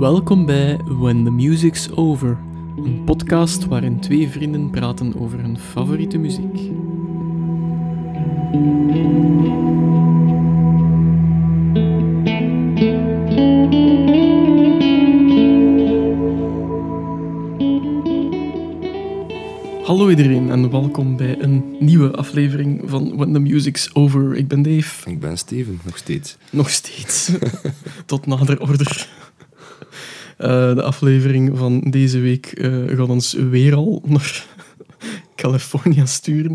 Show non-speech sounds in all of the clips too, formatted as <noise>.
Welkom bij When the Music's Over, een podcast waarin twee vrienden praten over hun favoriete muziek. Hallo iedereen en welkom bij een nieuwe aflevering van When the Music's Over. Ik ben Dave. Ik ben Steven, nog steeds. Nog steeds. <laughs> Tot nader order. Uh, de aflevering van deze week uh, gaat ons weer al naar <laughs> California sturen.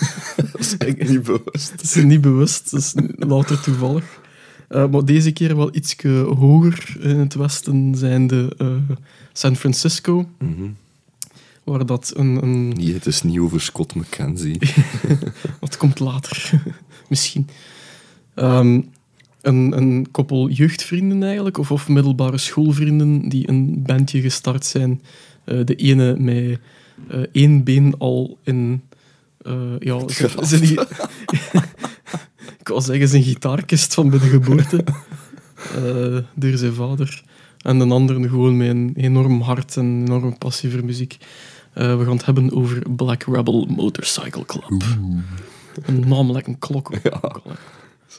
<laughs> dat is <laughs> echt niet bewust. Dat is niet bewust, dat is louter toevallig. Uh, maar deze keer wel iets hoger in het westen, zijnde San Francisco. Mm -hmm. Waar dat een... een... Nee, het is niet over Scott McKenzie. dat komt later. Misschien. Um, een, een koppel jeugdvrienden eigenlijk, of, of middelbare schoolvrienden die een bandje gestart zijn. Uh, de ene met uh, één been al in... Uh, ja, zijn die, <laughs> ik wou zeggen zijn gitaarkist van bij de geboorte. <laughs> door zijn vader. En de andere gewoon met een enorm hart en enorm passie voor muziek. we gaan het hebben over Black Rebel Motorcycle Club. Een namelijk een klok. Ja.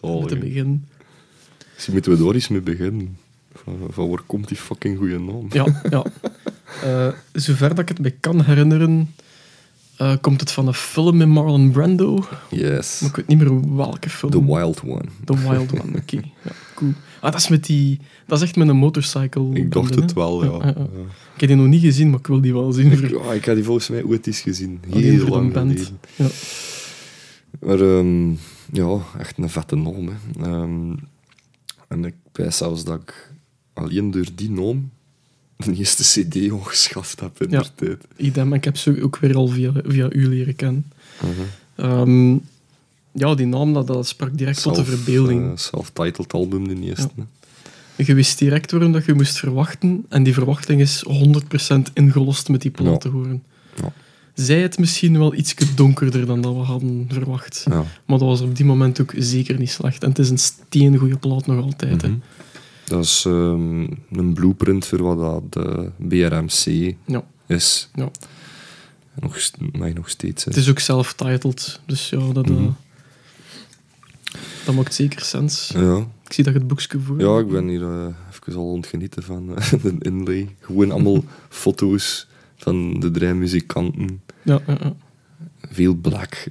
Om te beginnen. Misschien moeten we daar eens mee beginnen. Van, van waar komt die fucking goede naam? Ja, ja. Uh, zover dat ik het me kan herinneren, uh, komt het van een film met Marlon Brando. Yes. Maar ik weet niet meer welke film. The Wild One. The Wild One, oké. Okay. <laughs> Ja, cool. Ah, dat is, met die, dat is echt met een motorcycle. Ik dacht het wel, ja. Ja, ja. Ik heb die nog niet gezien, maar ik wil die wel zien. Ik, ja, ik heb die volgens mij ooit eens gezien. Heel voor lang band. geleden. Ja. Maar um, ja, echt een vette naam. Hè. Um, en ik weet zelfs dat ik alleen door die naam de eerste cd ongeschaft heb in Ja. de tijd. Idem, ik heb ze ook weer al via, via u leren kennen. Uh-huh. Um, ja, die naam, dat, dat sprak direct tot de verbeelding. eh, Self-titled album, de eerste. hè. Je wist direct waarom dat je moest verwachten. En die verwachting is 100% ingelost met die plaat Ja. te horen. Ja. Zij het misschien wel iets donkerder dan dat we hadden verwacht. Ja. Maar dat was op die moment ook zeker niet slecht. En het is een steengoede plaat nog altijd. hè. Mhm. Dat is ehm, een blueprint voor wat dat de BRMC Ja. is. Ja. Nog, maar nog steeds. hè. Het is ook self-titled. Dus ja, dat, eh, Mhm. dat maakt zeker sens. Ja. Ik zie dat je het boekje voor ja, ik ben hier eh, even al ontgenieten van eh, <laughs> de inlay. Gewoon allemaal <laughs> foto's van de drie muzikanten. Ja, ja, ja. Veel black.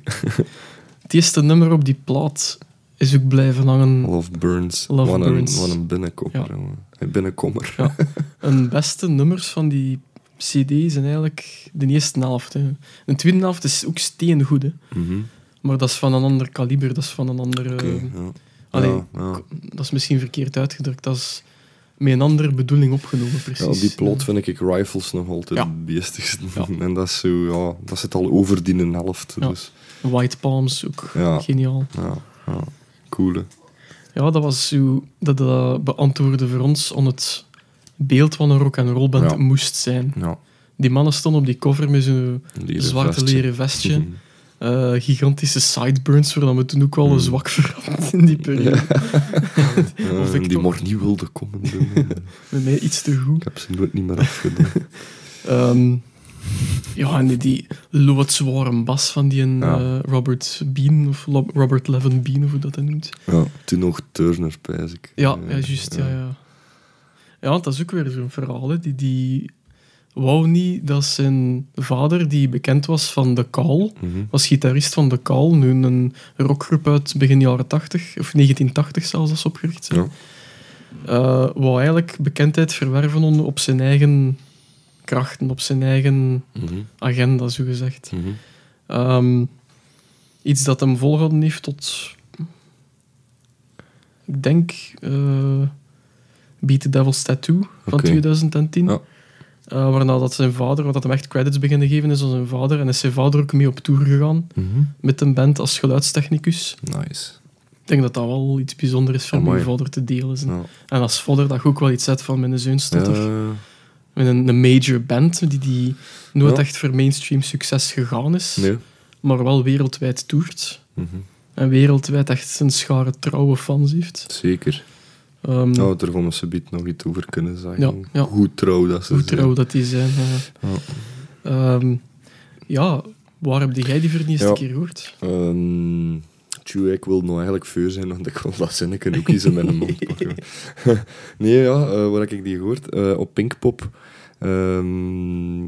Het eerste nummer op die plaat is ook blijven hangen. Love Burns. Love wat, Burns. Een, wat een binnenkomer. Ja. binnenkomer. Ja. Een beste nummers van die CD zijn eigenlijk de eerste helft. Hè. De tweede helft is ook steengoed, hè. Mhm. maar dat is van een ander kaliber, dat is van een andere... Ja. allee, ja, ja. Dat is misschien verkeerd uitgedrukt, dat is met een andere bedoeling opgenomen, precies. Ja, die plot vind ik Rifles nog altijd Ja. het beestigste. Ja. En dat, is zo, ja, dat zit al over die een helft. Dus White Palms, ook Ja. geniaal. ja, ja. cool. hè. Ja, dat was zo... Dat, dat beantwoordde voor ons on het beeld van een rock-and-roll band Ja. moest zijn. Ja, Die mannen stonden op die cover met zo'n zwarte vestje. leren vestje. Eh, gigantische sideburns, waar we toen ook wel Hmm. zwak voor hadden in die periode. Ja, <laughs> Of ik die maar niet wilde komen doen. <laughs> Met mij iets te goed. ik heb ze nooit niet meer afgedaan. <laughs> Ehm, ja, en die, die loodzware bas van die een, Ja. eh, Robert Bean, of Lo- Robert Levin Bean, of hoe dat hij noemt. ja, toen nog Turner, pijs ik. Ja, Eh, ja juist, ja. ja. Ja, want dat is ook weer zo'n verhaal. Hè. Die, die wou niet dat zijn vader, die bekend was van The Call, Mhm. was gitarist van The Call, nu een rockgroep uit begin jaren 80, of 1980 zelfs als opgericht zijn. Ja. Eh, wou eigenlijk bekendheid verwerven op zijn eigen krachten, op zijn eigen Mhm. agenda, zo gezegd. Mhm. Ehm, iets dat hem volgehouden heeft tot... Ik denk... eh Beat the Devil's Tattoo van Oké. 2010. Ja. Eh, waarna dat zijn vader, wat dat hem echt credits beginnen geven is aan zijn vader. En is zijn vader ook mee op tour gegaan Mhm. met een band als geluidstechnicus. Nice. Ik denk dat dat wel iets bijzonders is Amai. mijn vader te delen. zijn. Ja. En als vader dat je ook wel iets zet van mijn zoon er Ja, met een, een major band die, die nooit Ja. echt voor mainstream succes gegaan is, nee. maar wel wereldwijd toert. Mhm. En wereldwijd echt een schare trouwe fans heeft. Zeker. Ehm, Nou, daar gaan we subiet nog iets over kunnen zeggen. Ja, ja. Hoe trouw dat ze hoe zijn. trouw dat die zijn. eh. Ja. Ehm, ja, waar heb jij die voor de eerste keer gehoord? Tjoe, ik wil nou eigenlijk veel zijn, want ik wil dat zinnetje ook kiezen met een mond <laughs> nee, ja, eh, waar heb ik die gehoord? Eh, op Pinkpop. Ehm,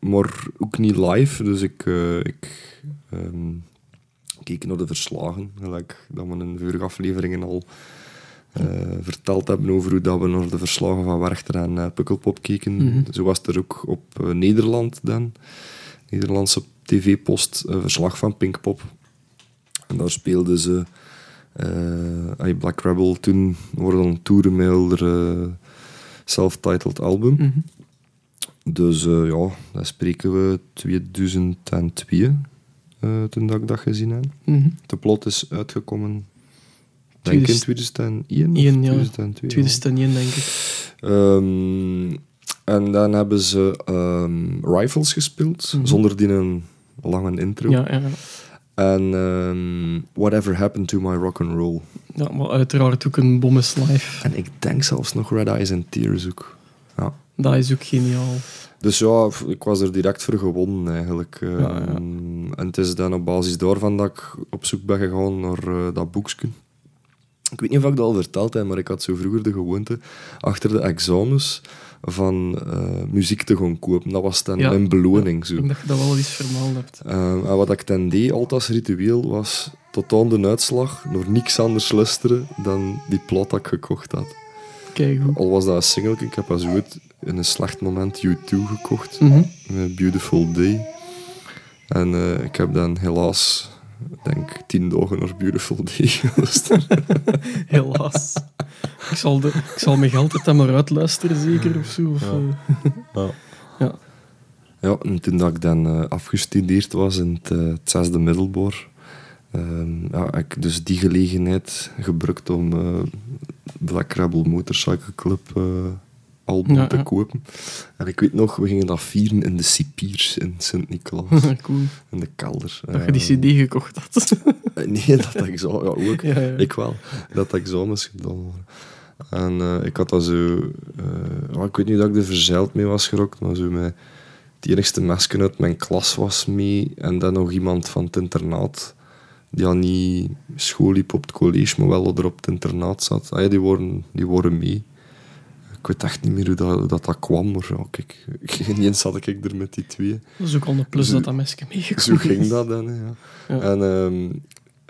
maar ook niet live, dus ik, eh, ik keek naar de verslagen. Gelijk dat we in vorige afleveringen al verteld hebben over hoe dat we naar de verslagen van Werchter en eh, Pukkelpop keken. Mhm. Zo was er ook op eh, Nederland dan. Nederlandse tv-post een verslag van Pinkpop. En daar speelden ze eh, ah, Black Rebel toen worden dan toeren met hun eh, self-titled album. Mhm. Dus eh, ja, daar spreken we 2002 eh, toen dat ik dat gezien heb. Mhm. De plot is uitgekomen denk ik in 2001 of Eén, ja. 2002. ja. 2001, denk ik. Ehm, en dan hebben ze ehm, Rifles gespeeld, Mhm. zonder die een lange intro. Ja, ja, ja. En ehm, Whatever Happened to My Rock and Roll. ja, maar uiteraard ook een bommes live. En ik denk zelfs nog Red Eyes and Tears ook. Ja. Dat is ook geniaal. Dus ja, ik was er direct voor gewonnen eigenlijk. Ehm, Ja, ja. En het is dan op basis daarvan dat ik op zoek ben gegaan naar eh, dat boekje. Ik weet niet of ik dat al verteld heb, maar ik had zo vroeger de gewoonte achter de examens van eh, muziek te gaan kopen. Dat was dan Ja. mijn beloning. Ik Zo. denk dat je dat wel eens vermeld hebt. Ehm, en wat ik dan deed, altijd als ritueel, was tot aan de uitslag nog niks anders luisteren dan die plaat dat ik gekocht had. Kijk goed. Al was dat een single, ik heb als ooit in een slecht moment U2 gekocht. Mhm. Met Beautiful Day. En eh, ik heb dan helaas, denk tien dagen naar Beautiful Day <laughs> geluisterd. <laughs> Helaas. ik, zal de, ik zal mijn geld maar uitluisteren, zeker, of zo. Of, Ja. eh, ja. ja. ja, en toen dat ik dan eh, afgestudeerd was in het, eh, het zesde middelbaar, ehm, ja, heb ik dus die gelegenheid gebruikt om Black Rebel Motorcycle Club album Ja, te kopen. En ik weet nog, we gingen dat vieren in de Cipiers in Sint-Niklaas, <laughs> cool. in de kelder. Dat je die Ehm, cd gekocht had. <laughs> Eh, Nee, dat ik zo, ja, ook. <laughs> Ik wel. Dat examens gedaan worden. En eh, ik had dat zo... eh, ja, ik weet niet dat ik er verzeild mee was gerokt, maar zo met het enigste mesje uit mijn klas was mee. En dan nog iemand van het internaat, die al niet school liep op het college, maar wel er op het internaat zat. Ah, ja, die, worden, die worden mee. Ik weet echt niet meer hoe dat, hoe dat, dat kwam, maar ja, kijk, ineens zat ik er met die twee. Dat is ook al een plus Zo- dat dat mesje meegekomen Zo ging dat dan, ja. Ja. En ehm,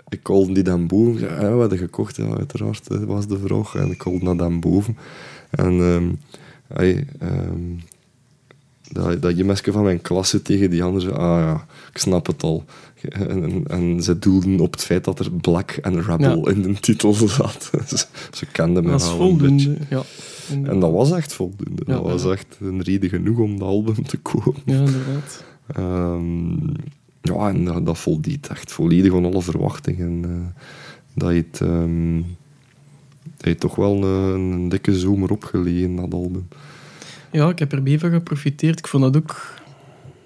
ik kolde die dan boven. Ja, we hadden gekocht, ja, uiteraard, was de vraag. En ik kolde dat dan boven. En hey, ehm, dat, dat je mesje van mijn klasse tegen die andere ah ja, ik snap het al. En, en, en ze doelden op het feit dat er Black en Rebel in de titel zat. <laughs> ze, ze kenden Dat is wel een beetje. voldoende. Ja. En dat was echt voldoende. Ja, dat was echt een reden genoeg om de album te kopen. Ja, inderdaad. Ehm, ja, en dat, dat voldeed echt volledig aan alle verwachtingen. eh, dat, je het, ehm, dat toch wel een, een dikke zomer opgelegen, dat album. Ja, ik heb er mee van geprofiteerd. Ik vond dat ook...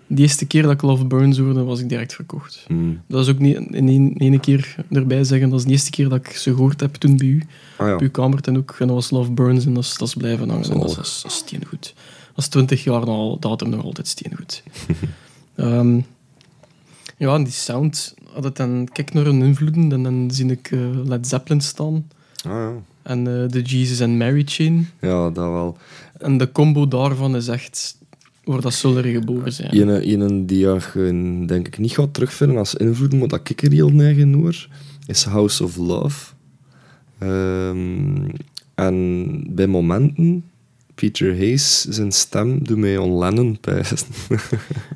De eerste keer dat ik Love Burns hoorde, was ik direct verkocht. Mm. Dat is ook niet in één, ene keer erbij zeggen. Dat is de eerste keer dat ik ze gehoord heb toen bij u. Ah ja, Op uw kamer en ook. En dat was Love Burns en dat is, dat is blijven hangen. En dat is, dat is, dat is steengoed. Dat is twintig jaar al, dat er nog altijd steengoed. <laughs> Ehm ja, en die sound, had het dan kijk naar hun invloeden, en dan zie ik eh, Led Zeppelin staan. ah, ja. En eh, de Jesus and Mary chain. ja, dat wel. En de combo daarvan is echt waar dat zullen geboren zijn. Ene, ene die je denk ik niet gaat terugvinden als invloed, maar dat ik er heel neigen hoor, is House of Love. Ehm, en bij momenten, Peter Hayes, zijn stem doet mij on Lennon pijzen. <laughs>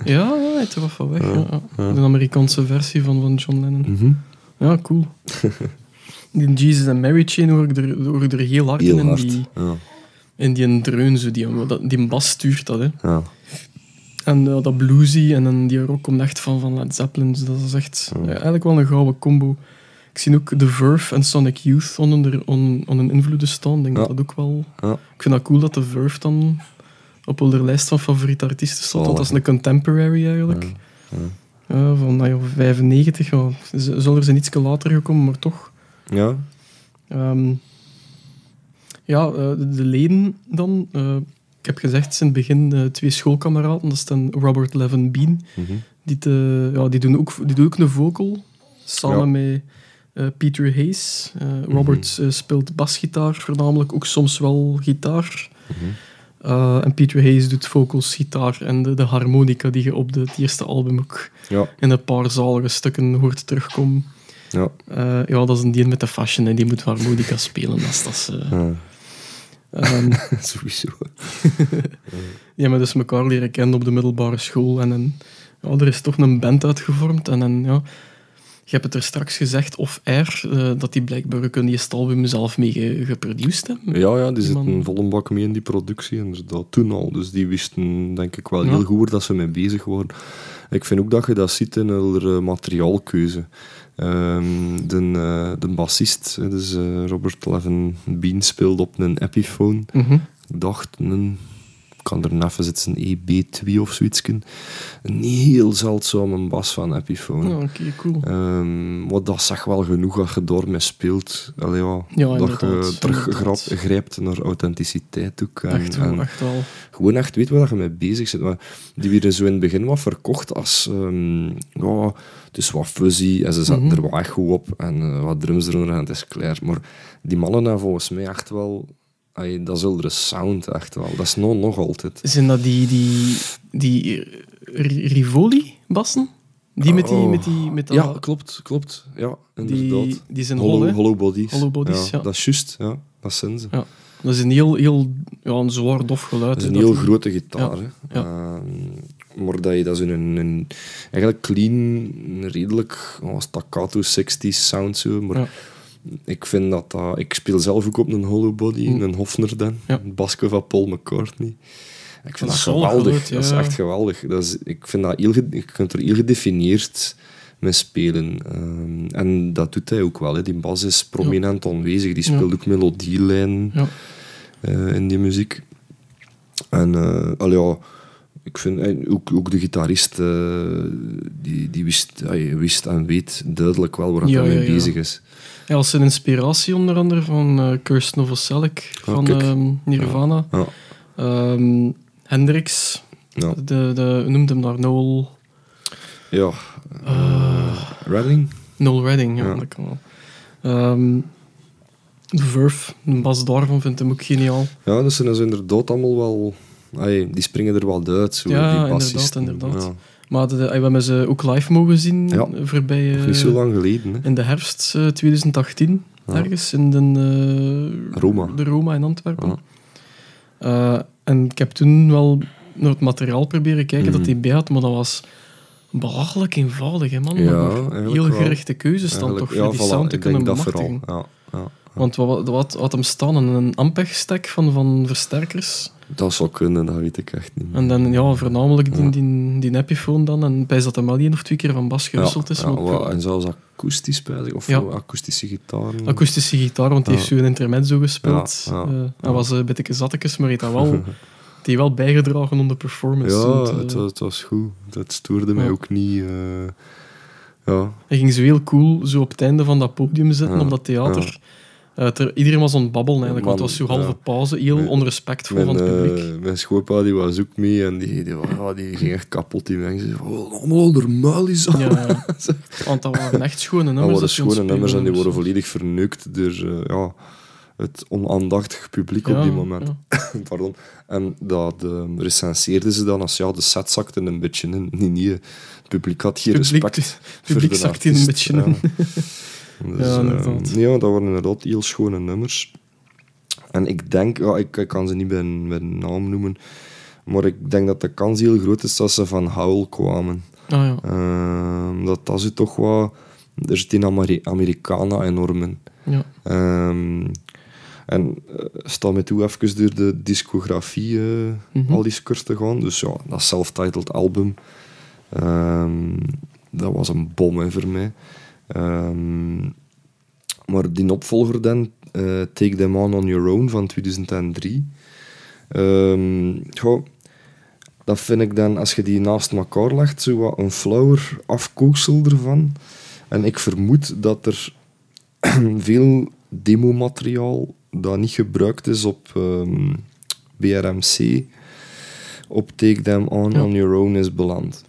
Ja, ja, het er van weg. Ja, Ja, ja. ja. De Amerikaanse versie van, van John Lennon. Mhm. Ja, cool. <laughs> die Jesus and Mary chain hoor ik er, hoor ik er heel hard Heel in. Hard. die, Ja. En die een dreun, zo, die, dat- die bas stuurt dat. Hè. Ja. En eh, dat bluesy en dan die rock komt echt van, van Led Zeppelin. Dus dat is echt eigenlijk wel een gouden combo. Ik zie ook The Verve en Sonic Youth onder, on, on een invloeden staan. Ik denk Ja. dat dat ook wel... Ja. Ik vind dat cool dat The Verve dan op de lijst van favoriete artiesten staat. Want dat is een contemporary eigenlijk. Ja. Van nou ja, 95. Ja. Z- Zal er zijn iets later gekomen, maar toch. Ja. Ehm, Ja, eh, de, de leden dan. eh, ik heb gezegd, in het begin eh, twee schoolkameraden. Dat is dan Robert Levin Bean. Mhm. Die, te- ja, die, doen ook, die doen ook een vocal. Samen met eh, Peter Hayes. Robert eh, speelt basgitaar voornamelijk, ook soms wel gitaar. Mhm. En Peter Hayes doet vocals, gitaar en de, de harmonica die je op de, het eerste album ook Ja, in een paar zalige stukken hoort terugkomen. ja. Ja, dat is een die met de fashion en die moet harmonica spelen. Dat is, dat is, ja. Ehm, <laughs> Sowieso. <laughs> ja, maar dus elkaar leren kennen op de middelbare school. En, en ja, er is toch een band uitgevormd. En, en ja, je hebt het er straks gezegd, of air, eh, dat die blijkbaar ook een eerste album zelf mee ge- geproduceerd hebben. Ja, ja, die Die zitten volle bak mee in die productie, inderdaad. Toen al. Dus die wisten, denk ik, wel Ja. heel goed waar dat ze mee bezig waren. Ik vind ook dat je dat ziet in hun materiaalkeuze. Ehm, de, eh, de bassist, dus eh, Robert Levin Bean, speelde op een Epiphone. Ik dacht, een, kan er even zitten, een EB2 of zoiets. Een heel zeldzame bas van Epiphone. Oké, cool. Ehm, wat dat zegt wel genoeg als je daarmee speelt. Allee, ja, Ja, dat je terug inderdaad. grap- grijpt naar authenticiteit ook. En, Echt wel, en echt wel. gewoon echt weet waar je mee bezig zit. Maar die werden zo in het begin wat verkocht als... ehm, ja, het is wat fuzzy en ze zetten Mhm. er wat echo op en eh, wat drums eronder en het is klaar. Maar die mannen hebben volgens mij echt wel... allee, dat is een sound, echt wel. Dat is nog, nog altijd. Zijn dat die, die, die Rivoli-bassen? Die met die... Oh. Met die met dat, Ja, klopt, klopt. Ja, inderdaad. die, die zijn Hollow, hol, hollow bodies. Hollow bodies, ja. Dat is juist, ja. Dat zijn ze. Ja. Dat is een heel, heel ja, een zwaar dof geluid. Dat is een dat heel die- grote gitaar. Ja. Ehm, maar dat je dat een, een eigenlijk clean, redelijk oh, staccato 60s sound zo. Maar. Ik vind dat dat. Ik speel zelf ook op een hollow body, Mm. een Hofner dan, Ja. een Basco van Paul McCartney. Ik vind Dat geweldig. Dat is echt geweldig. Dat is, ik vind dat heel, je kunt er heel gedefinieerd mee spelen. Ehm, en dat doet hij ook wel. Hè. Die bas is prominent aanwezig. Die speelt ook melodielijnen Ja. eh, in die muziek. En eh, allee, ja, ik vind eh, ook, ook de gitarist, eh, die, die wist, wist en weet duidelijk wel waar Ja, hij mee ja, ja. bezig is. Ja, als een inspiratie onder andere van eh Kirsten Novoselic van kijk. ehm, Nirvana. Ja, Ehm, Hendrix, ja, de, de, noemt hem daar? Noel, ja. Redding? Noel Redding, ja, Ja. dat kan wel. Ehm, de Verve, de bas daarvan vind ik hem ook geniaal. Ja, dat zijn dus inderdaad allemaal wel... Ay, die springen er wel uit, zo, Ja, die inderdaad, bassisten. inderdaad. Ja, Maar de, we hebben ze ook live mogen zien Ja. voorbij, nog eh, niet zo lang geleden. Hè. in de herfst eh, 2018, Ja. ergens in de, eh, Roma. de Roma in Antwerpen. Ja. Eh, en ik heb toen wel naar het materiaal proberen kijken Mhm. dat hij bij had, maar dat was belachelijk eenvoudig, hè, man. Ja, heel gerichte keuzes dan toch voor die sound te kunnen bemachtigen. vooral. Want wat, wat had hem staan? Een- Een Ampeg-stack van, van versterkers. Dat zou kunnen, dat weet ik echt niet. En dan ja, voornamelijk die, Ja. die, die Epiphone dan. En bij dat hem één of twee keer van bas gewisseld is. ja, en zelfs akoestisch bij zich, of akoestische gitaren. akoestische gitaar, want die heeft zo'n intermezzo gespeeld. Ja, Eh. Hij was een beetje zattekes, maar heeft dat wel, <laughs> die wel bijgedragen om de performance. ja, Want, eh, het, was, het was goed. Dat stoorde mij ook niet. eh, ja, Hij ging zo heel cool zo op het einde van dat podium zitten, op dat theater. Ter- iedereen was aan het babbelen eigenlijk, want het was zo Man, halve ja. pauze, heel Mijn- onrespectvol mijn, van het publiek. eh, mijn schoonpa die was ook mee en die, die, die ging echt kapot. Die mensen oh, allemaal normaal is dat. Ja, <laughs> want dat waren echt schone nummers. waren dat het schone nummers en die worden volledig verneukt door eh, ja, het onaandachtig publiek Ja, op die moment. <laughs> Pardon. En dat eh, recenseerden ze dan als ja, de set zakte een beetje in. Nee, nee, het publiek had geen Publiek- respect <laughs> publiek voor de zakte een beetje in. Dus, Ja, eh, inderdaad. ja, dat waren inderdaad heel schone nummers. En ik denk, ja, ik, ik kan ze niet bij, een- bij een naam noemen, maar ik denk dat de kans heel groot is dat ze van Howl kwamen. Ah, ja. Ehm, dat dat ze toch wat... Er zit in Ameri Americana enorm in. Ja. Ehm, en uh, sta me toe even door de discografie eh, Mhm. al die skurs te gaan. Dus ja, dat self-titled album, ehm, dat was een bom hè, voor mij. Ehm, maar die opvolger dan, eh, Take Them On On Your Own van 2003. ehm, goh, dat vind ik dan, als je die naast elkaar legt, zo wat een flauwer afkooksel ervan. En ik vermoed dat er <clears throat> veel demomateriaal dat niet gebruikt is op ehm, BRMC, op Take Them On Ja. On Your Own is beland.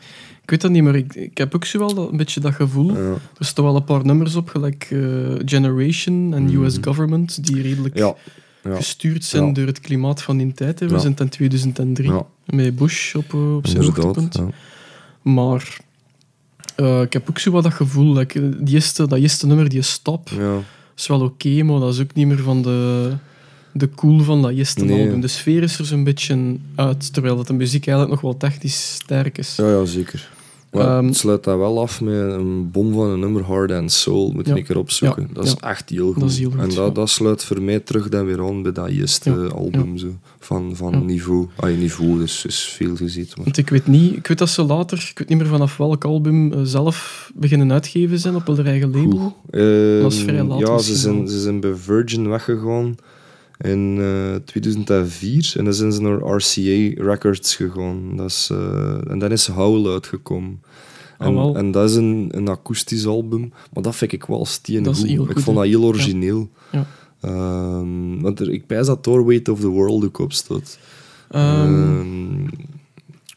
Ik weet dat niet, maar ik, ik heb ook zo wel dat, een beetje dat gevoel. Ja, Er staan wel een paar nummers op, gelijk eh, Generation en Mhm. US Government, die redelijk ja, ja, gestuurd zijn door het klimaat van die tijd. hè. We zijn in 2003, ja met Bush op, eh, op zijn hoogtepunt. Maar eh, ik heb ook zo wat dat gevoel, like, eh, die eerste, dat eerste nummer, die stop, Ja. is wel oké, maar dat is ook niet meer van de, de cool van dat eerste Nee. album. De sfeer is er zo'n beetje uit, terwijl dat de muziek eigenlijk nog wel technisch sterk is. Ja, ja, zeker. Maar Ehm, het sluit dat wel af met een bom van een nummer Hard and Soul. Moet je Ja. een keer opzoeken. Ja, Dat is ja. echt heel goed. Dat is heel goed, en dat, dat sluit voor mij terug dan weer aan bij dat eerste album. Zo, van van niveau. Ah, niveau is, is veel gezien. Maar... Want ik weet niet, ik weet dat ze later, ik weet niet meer vanaf welk album, eh, zelf beginnen uitgeven zijn op hun eigen label. Goed. Ehm, Dat is vrij laat Ja, ze zijn, wel. ze zijn bij Virgin weggegaan in eh 2004 en dan zijn ze naar RCA Records gegaan. Dat is, eh, en dan is Howl uitgekomen. En, dat is een, een akoestisch album, maar dat vind ik wel stien Dat goed. Ik vond dat heel origineel. Ja. Ehm, want er, ik pijs dat door Weight of the World ook op staat. Ehm, Ehm,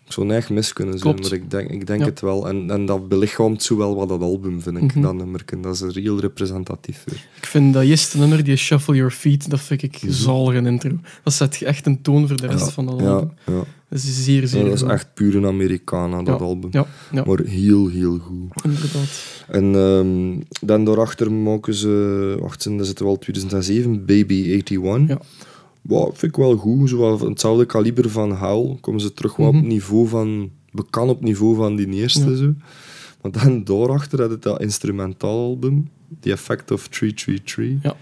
ik zou echt mis kunnen zijn, Klopt. maar ik denk, ik denk Ja. het wel. En, en dat belichaamt zo wel wat dat album, vind ik. Mhm. Dat nummer. Dat is er heel representatief voor. ik vind dat eerste nummer, die Shuffle Your Feet, dat vind ik Mhm. zalige intro. Dat zet echt een toon voor de rest Ja, van dat Ja, album. ja. Dat is zeer, zeer Ja, dat is echt puur een Americana, dat album. Maar heel, heel goed. inderdaad. En ehm, dan daarachter maken ze... Wacht, dat zitten wel 2007, Baby 81. Ja. Wow, vind ik wel goed. Zo van hetzelfde kaliber van Howl. Komen ze terug wat Mhm. op niveau van... Bekend op niveau van die eerste. Ja. Zo. Maar dan <laughs> daarachter had het dat instrumentaalalbum. The Effect of 333. Ja.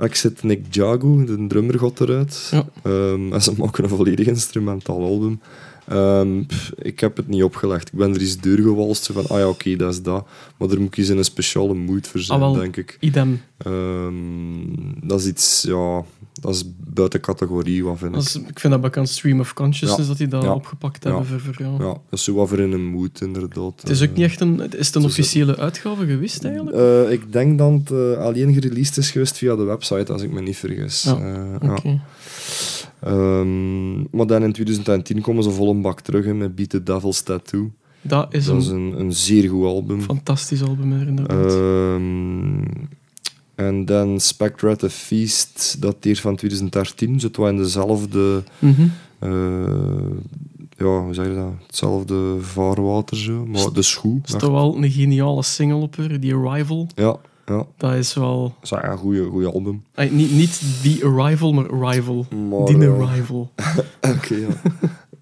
Ik zit Nick Jago, de drummer, gaat eruit. Ja. En ze maken een volledig instrumentaal album. Ehm, pff, ik heb het niet opgelegd. Ik ben er eens doorgewalst. zo van, ah ja, oké, dat is dat. Maar daar moet ik eens in een speciale mood voor zijn, Ah, wel. denk ik. Idem. Ehm, dat is iets, ja... Dat is buiten categorie, wat vind ik. Dat is, ik vind dat bekend Stream of Consciousness, Ja. dat die dat Ja. opgepakt hebben. Voor, voor, ja. Ja, dat is zo wat voor in een mood, inderdaad. Het is ook Eh, niet echt een... Is het een officiële uitgave geweest, eigenlijk? eh, ik denk dat het eh, alleen gereleased is geweest via de website, als ik me niet vergis. Ja, Oké. Ehm, maar dan in 2010 komen ze vol een bak terug hè, met Beat the Devil's Tattoo. Dat is dat is een een, een zeer goed album. fantastisch album, inderdaad. Ehm, en dan Spectre at the Feast, dat dateert van 2013. Zit wel in dezelfde... Mhm. eh, ja, hoe zeg je dat? Hetzelfde vaarwater zo. Maar de schoen. Er is toch wel een geniale single op er, die Arrival. Ja, ja. Dat is wel... Dat is een goede, goede album. niet, niet The Arrival, maar Arrival. Maar, Die eh, Arrival. <laughs> Oké, ja.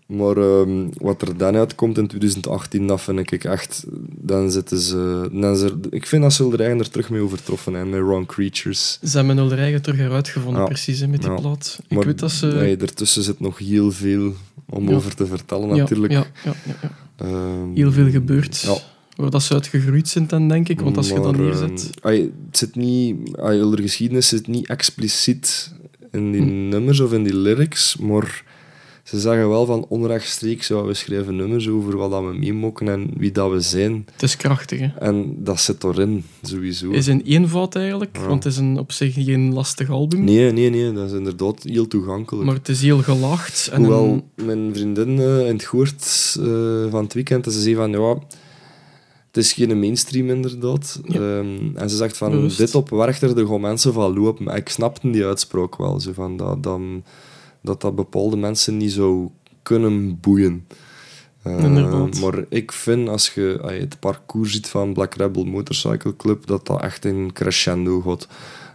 maar ehm, wat er dan uitkomt in 2018, dat vind ik echt... Dan zitten ze... Dan er, ik vind dat ze er eigenlijk er terug mee overtroffen hebben, met Wrong Creatures. Ze hebben eigen terug eruit gevonden, Ja. precies, hè, met die Ja. plaat. Ik Maar, weet dat ze... nee, ertussen zit nog heel veel om over te vertellen, natuurlijk. Ja, ja, ja. Ehm, Heel veel gebeurd. Ja. Waar dat ze uitgegroeid zijn dan, denk ik. Want als je dat Maar, neerzet... ehm, ai, het zit niet... ai, de geschiedenis zit niet expliciet in die Hm. nummers of in die lyrics, maar ze zeggen wel van onrechtstreeks, ja, we schrijven nummers over wat dat we meemokken en wie dat we zijn. Het is krachtig, hè. En dat zit erin, sowieso. is in eenvoud eigenlijk, Ja. want het is een, op zich geen lastig album. Nee, nee, nee, dat is inderdaad heel toegankelijk. Maar het is heel gelaagd. En Hoewel een- mijn vriendin eh, in het goort eh, van het weekend, ze zei van ja, is geen mainstream inderdaad. Ja. Ehm, en ze zegt van Bewust. dit op Werchter, er gaan mensen van lopen. Maar ik snapte die uitspraak wel, zo van dat, dat, dat dat bepaalde mensen niet zou kunnen boeien. Eh, Inderdaad. maar ik vind, als je het parcours ziet van Black Rebel Motorcycle Club, dat dat echt in crescendo gaat.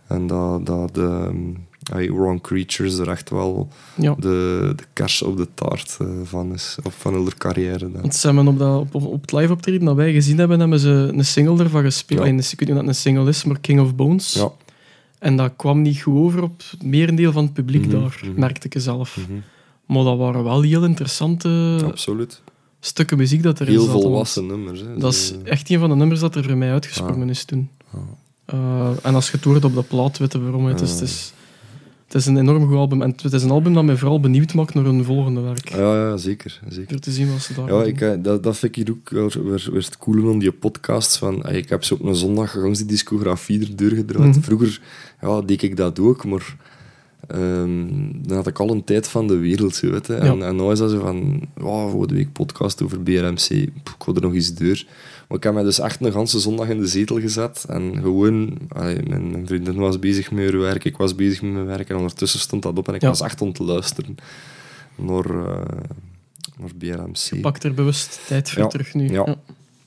En dat, dat de um, Wrong Creatures er echt wel ja. de, de kers op de taart eh, van is, of van hun carrière. Dan. Want ze hebben op, dat, op, op het live optreden dat wij gezien hebben, hebben ze een single ervan gespeeld. Ja. Ik weet niet of dat een single is, maar King of Bones. Ja. En dat kwam niet goed over op het merendeel van het publiek Mhm, daar, mhm. merkte ik zelf. Mhm. Maar dat waren wel heel interessante Absoluut. stukken muziek dat erin Heel zat. want volwassen nummers. Hè. Dat is echt een van de nummers dat er voor mij uitgesprongen Ah. is toen. Ah. Eh, en als je het hoort op de plaat, weet je waarom. Het is, Ah. het is, het is een enorm goed album. En het is een album dat mij vooral benieuwd maakt naar hun volgende werk. Ja, ja zeker. zeker. Te zien wat ze daar Ja, ik, eh, dat, dat vind ik hier ook wel weer, weer het coole aan die podcasts. Van, eh, ik heb zo op een zondag gewoon die discografie er doorgedraaid. Mhm. Vroeger ja, deed ik dat ook, maar ehm, dan had ik al een tijd van de wereld. Zo, weet je. En, Ja. en nu is dat zo van, oh, volgende week podcast over BRMC. Pff, ik er nog eens door. Maar ik heb mij dus echt een ganse zondag in de zetel gezet. En gewoon, allee, mijn, vriendin was bezig met haar werk, ik was bezig met mijn werk. En ondertussen stond dat op en ik Ja. was echt aan het luisteren naar, eh, naar BRMC. Pak er bewust tijd voor Ja, terug nu. ja.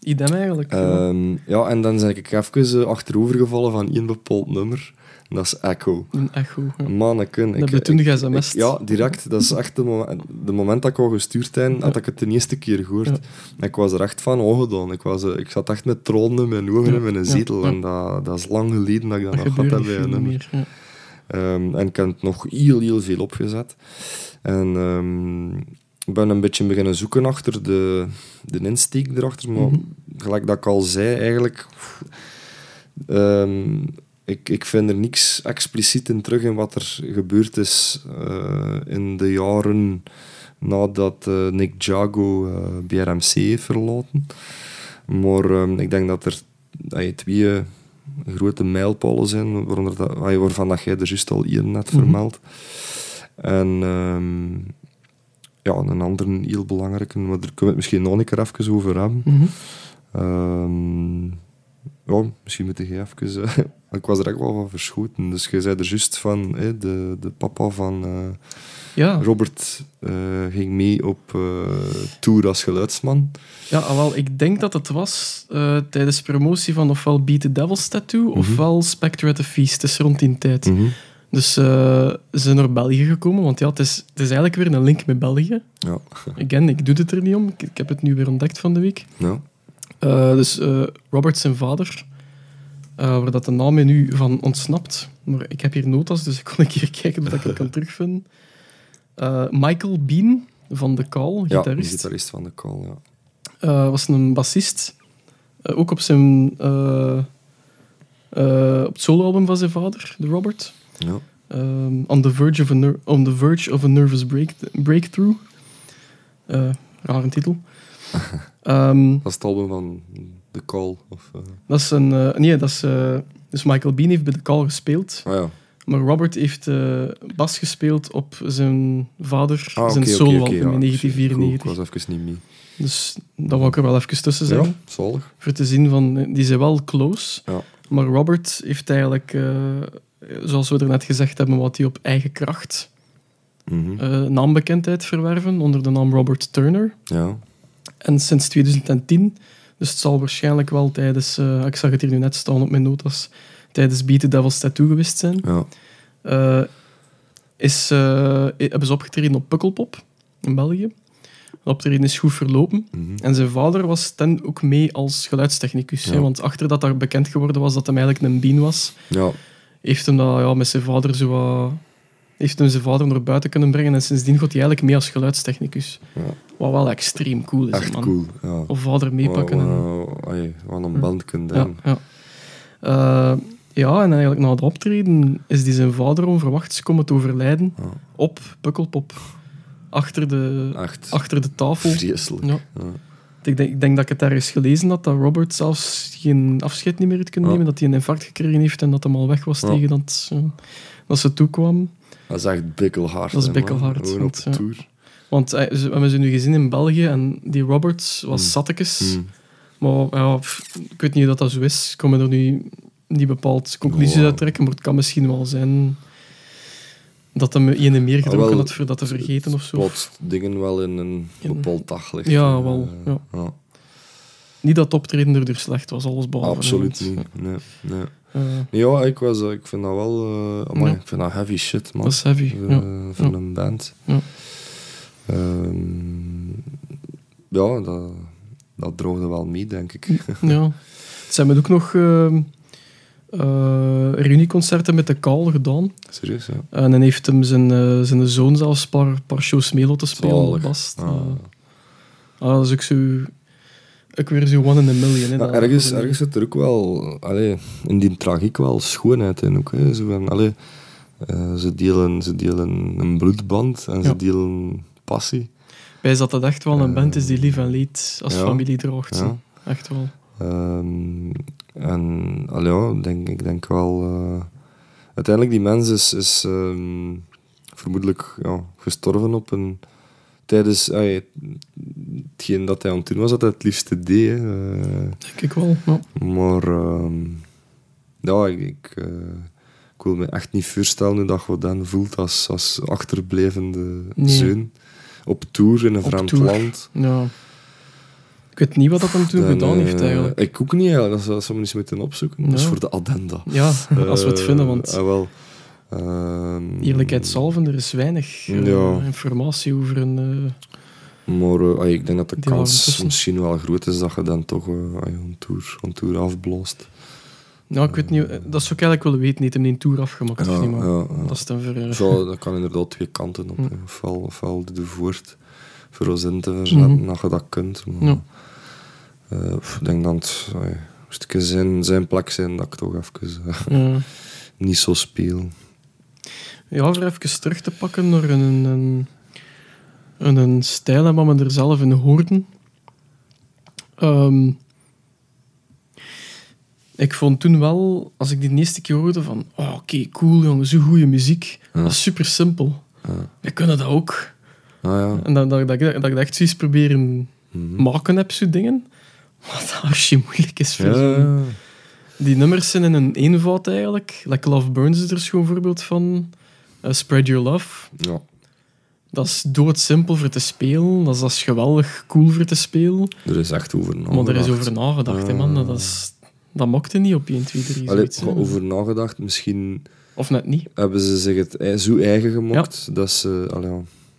Idem eigenlijk. ja. Ehm, ja, en dan ben ik even uh, achterovergevallen van één bepaald nummer. Dat is Echo. Een echo. Ja. Manneken. Dat heb je toen ge-sms'd. ik- Ja, direct. Dat is echt de moment, de moment dat ik al gestuurd heb, had ik het de eerste keer gehoord. Ja. En ik was er echt van ongedaan. Ik, was, eh, ik zat echt met tranen in mijn ogen in mijn zetel. En dat, dat is lang geleden dat ik dat, Dat nog had gebeurt bij een nummer. Ehm, en ik heb het nog heel, heel veel opgezet. En ehm, ik ben een beetje beginnen zoeken achter de, de insteek erachter. Maar Mhm. gelijk dat ik al zei, eigenlijk... ehm, ik, ik vind er niks expliciet in terug in wat er gebeurd is eh, in de jaren nadat eh, Nick Jago eh, BRMC heeft verlaten. Maar ehm, ik denk dat er twee grote mijlpalen zijn, waaronder dat, ah, waarvan dat jij er juist al hier net Mhm. vermeldt. En ehm, ja, een andere heel belangrijke, maar daar kunnen we het misschien nog een keer even over hebben. Ehm, ja, misschien moet jij even... eh, <laughs> ik was er echt wel van verschoten. Dus jij zei er juist van, de, de papa van eh, Ja, Robert eh, ging mee op tour als geluidsman. ja ah, wel, ik denk dat het was tijdens promotie van ofwel Beat the Devil's Tattoo Mhm. ofwel Spectre at the Feast. Het is rond die tijd. Mhm. Dus ze zijn naar België gekomen, want ja, het is, het is eigenlijk weer een link met België. Ja. Again, ik doe het er niet om. Ik, ik heb het nu weer ontdekt van de week. ja. Eh, dus eh, Robert zijn vader, eh, waar dat de naam nu van ontsnapt. Maar ik heb hier notas, dus ik kon een keer <laughs> kijken of ik het kan terugvinden. Michael Bean van de Call, Ja, de gitarist, gitarist van de Call, ja. was een bassist. Ook op, zijn, op het soloalbum van zijn vader, de Robert. ja. Um, on, the verge of a on the verge of a nervous break breakthrough. Rare titel. <laughs> Ehm, Dat is het album van The Call. Of, eh, dat is een... eh, nee, dat is... eh, dus Michael Bean heeft bij de Call gespeeld. ah ja. Maar Robert heeft bas gespeeld op zijn vader, Ah, zijn oké, ja. in 1994. Goed, ik was even niet mee. Dus dat wou ik er wel even tussen zeggen. Ja, zalig. Voor te zien van... Die zijn wel close. Ja. Maar Robert heeft eigenlijk... zoals we er net gezegd hebben, wat hij op eigen kracht... Mhm. eh, naambekendheid verwerven onder de naam Robert Turner. Ja. En sinds 2010, dus het zal waarschijnlijk wel tijdens, eh, ik zag het hier nu net staan op mijn notas, tijdens Beat the Devil's Tattoo geweest zijn, Ja. eh, is, eh, hebben ze opgetreden op Pukkelpop in België. De optreden is goed verlopen. Mhm. En zijn vader was ten ook mee als geluidstechnicus. hè, want achter dat daar bekend geworden was dat hem eigenlijk een bean was, Ja. heeft hem dat ja, met zijn vader zo wat- heeft hem zijn vader naar buiten kunnen brengen. En sindsdien gaat hij eigenlijk mee als geluidstechnicus. Ja. Wat wel extreem cool is, Echt man. cool. Ja. Of vader meepakken. en- Wat, wat, een Ja. band kunt Ja, hebben. ja. Eh, ja, en eigenlijk na het optreden is die zijn vader onverwachts komen te overlijden op Pukkelpop. Achter de, Echt achter de tafel. vreselijk. Ja. Ik denk, ik denk dat ik het ergens gelezen had, dat Robert zelfs geen afscheid niet meer had kunnen Ja. nemen, dat hij een infarct gekregen heeft en dat hij al weg was Ja. tegen dat, eh, dat ze toekwam. Dat is echt bikkelhard. Dat is bikkelhard, Gewoon op ja. tour. Want eh, we hebben ze nu gezien in België en die Roberts was Mm. zattekes. Mm. Maar ja, ik weet niet dat, dat zo is. Ik kan me er nu niet bepaald conclusies uit trekken, maar het kan misschien wel zijn dat hij me ene meer gedronken Ah, wel, had voor dat te vergeten of zo. Plots dingen wel in een In- bepaald daglicht. Ja, eh, wel, ja. ja. Niet dat het optreden er dus slecht was, alles behalve. Absoluut niet. Nee, nee. Ja, ik, was, eh, ik vind dat wel... eh amai, Ja. Ik vind dat heavy shit, man. dat is heavy. Ja. eh, voor een band. Ja. Ehm, ja, dat, dat droogde wel mee, denk ik. ja. <laughs> Zijn met ook nog eh, eh, reunieconcerten met de Kaal gedaan. Serieus, ja. En dan heeft hem zijn, eh, zijn zoon zelfs een paar, paar shows mee laten spelen Zalig. Ah. Ah, dat is ook zo... Ook weer zo one in a million. Hè, ergens, ergens zit er ook wel, allee, in die tragiek wel schoonheid in. Ook, hè. Zo van, allee, Eh, ze, delen, ze delen een bloedband en Ja. ze delen passie. Wij dat dat echt wel een band is die lief en leed als ja. familie draagt. Ja. Echt wel. Ehm, en allee, ja, ik denk, ik denk wel... eh, uiteindelijk, die mens is, is ehm, vermoedelijk ja, gestorven op een... Tijdens hetgeen dat hij aan het doen was, dat hij het liefste deed. hè. Eh, Denk ik wel. Ja. maar ehm, ja, ik, ik, eh, ik wil me echt niet voorstellen hoe dat Godin voelt als, als achterblijvende Nee. zoon. Op tour in een Op vreemd tour. land. ja. Ik weet niet wat dat hem toen Dan, gedaan heeft eh, eigenlijk. Ik ook niet, eigenlijk. dat zou eens moeten opzoeken. Dat is voor de addenda. Ja, als we het vinden, want ah, wel. Ehm, eerlijkheidshalve, er is weinig eh, Ja. informatie over een... eh, Maar eh, ik denk dat de kans misschien wel groot is dat je dan toch een, tour, een tour afbloost. nou, ik weet niet, dat zou ik eigenlijk willen weten, niet hem een tour afgemaakt of niet, maar ja, ja. dat is dan voor... Zo, dat kan inderdaad twee kanten op. Hè. Ofwel, je voort voor ons in te verzetten, Mhm. dat je dat kunt. Maar, Ja. ik denk dat ja, moest ik in zijn, zijn plek zijn, dat ik toch even ja. <laughs> niet zo speel. Ja, voor even terug te pakken naar een, een, een, een stijl en wat we er zelf in hoorden. Ehm, ik vond toen wel, als ik die eerste keer hoorde, van oh, oké, cool jongen, zo goede muziek. Ja. Dat is super simpel. Ja. We kunnen dat ook. Ah ja. En dat, dat, dat, dat, ik dat echt zoiets proberen Mhm. maken heb, zo dingen. <laughs> Wat hartstikke moeilijk is voor ja. Die nummers zijn in een eenvoud eigenlijk. Like Love Burns is er zo'n voorbeeld van. Eh, Spread Your Love. ja. Dat is doodsimpel voor te spelen. Dat is, dat is geweldig cool voor te spelen. Er is echt over maar er is nagedacht. over nagedacht, hè, man. Dat, is, dat mokte niet op 1, 2, 3. Allee, zoiets, over nagedacht. Misschien Of net niet. hebben ze zich het zo eigen gemaakt dat ze allee,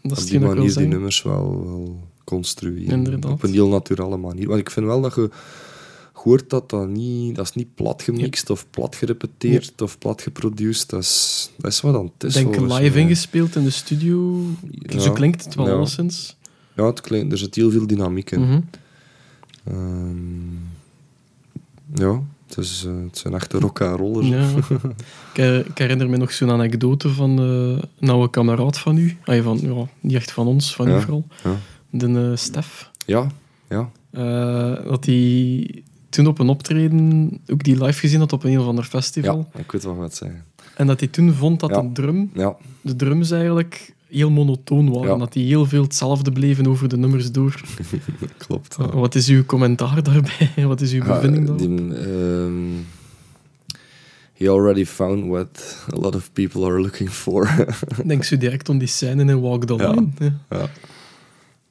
Dat op die manier die nummers wel, wel construeren. Inderdaad. Op een heel naturele manier. Want ik vind wel dat je hoort dat dat niet... Dat is niet plat gemixt of plat gerepeteerd of plat geproduced. Dat is, dat is wat dan het Ik is. denk live mij. ingespeeld in de studio. Ja. Zo klinkt het wel Ja. alleszins. Ja, het klinkt, er zit heel veel dynamiek in. Mhm. Ehm, ja, het, is, het zijn echte rock en roller. Ja. <laughs> ik, ik herinner me nog zo'n anekdote van eh, een oude kameraad van u. Ah, van, ja, niet echt van ons, van u vooral. De eh, Stef. Ja, ja. Dat hij toen op een optreden ook die live gezien had op een heel of ander festival. ja, ik weet wat zeggen. En dat hij toen vond dat Ja. de, drum, Ja, de drums eigenlijk heel monotoon waren. Ja. Dat die heel veel hetzelfde bleven over de nummers door. <laughs> klopt. ja. Wat is uw commentaar daarbij? <laughs> Wat is uw bevinding daarop? die, ehm, he already found what a lot of people are looking for. Denk zo direct om die scène in Walk the. Line. Ja.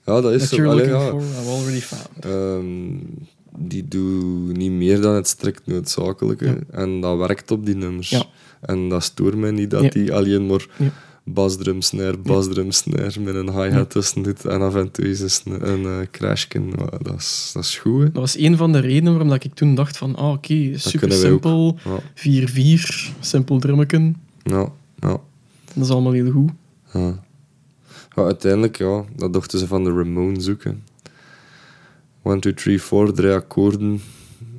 ja. dat is That zo. Allee, looking ja. for, I've already found. Ehm, die doet niet meer dan het strikt noodzakelijke. Ja. En dat werkt op die nummers. Ja. En dat stoort mij niet dat Ja. die alleen maar basdrum, snare, basdrum, snare met een hi-hat tussen doet en af en toe eens een, een eh, crashken. Dat is, dat is goed, hè. Dat was een van de redenen waarom ik toen dacht van, ah oké, super simpel, Ja, 4-4, simpel drummeken. ja, ja. Dat is allemaal heel goed. Ja. Ja, uiteindelijk, ja, dat dachten ze van de Ramones zoeken. 1, 2, 3, 4, drie akkoorden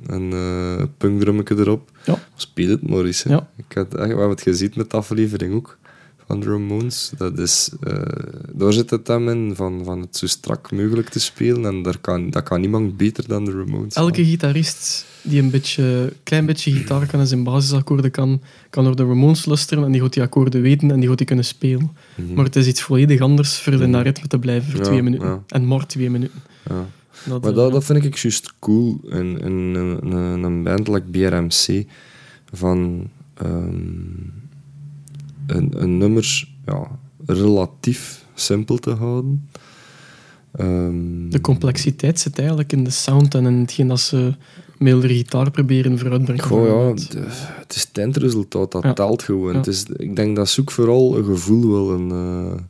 en een punkdrummetje erop. Ja. Speel het maar eens. hè. Ja. Ik had, echt- we hebben het gezien met de aflevering ook van de Ramones. Dat is, eh, daar zit het hem in, van, van het zo strak mogelijk te spelen. En daar kan, dat kan niemand beter dan de Ramones. Elke gitarist die een beetje, klein beetje gitaar kan en zijn basisakkoorden kan, kan door de Ramones luisteren en die gaat die akkoorden weten en die gaat die kunnen spelen. Mhm. Maar het is iets volledig anders voor in Mhm. dat ritme te blijven voor Ja, twee minuten. ja. En maar twee minuten. Ja. Dat, Maar eh, dat, dat vind ik juist cool in, in, een- een, een band like BRMC. Van ehm, een, een nummer ja, relatief simpel te houden. Ehm, De complexiteit zit eigenlijk in de sound en in hetgeen dat ze met de gitaar proberen vooruitbrengen. Goh, ja, bijvoorbeeld. de- het is het eindresultaat, dat Ja. telt gewoon. Ja. Het is, ik denk dat ze ook vooral een gevoel willen eh,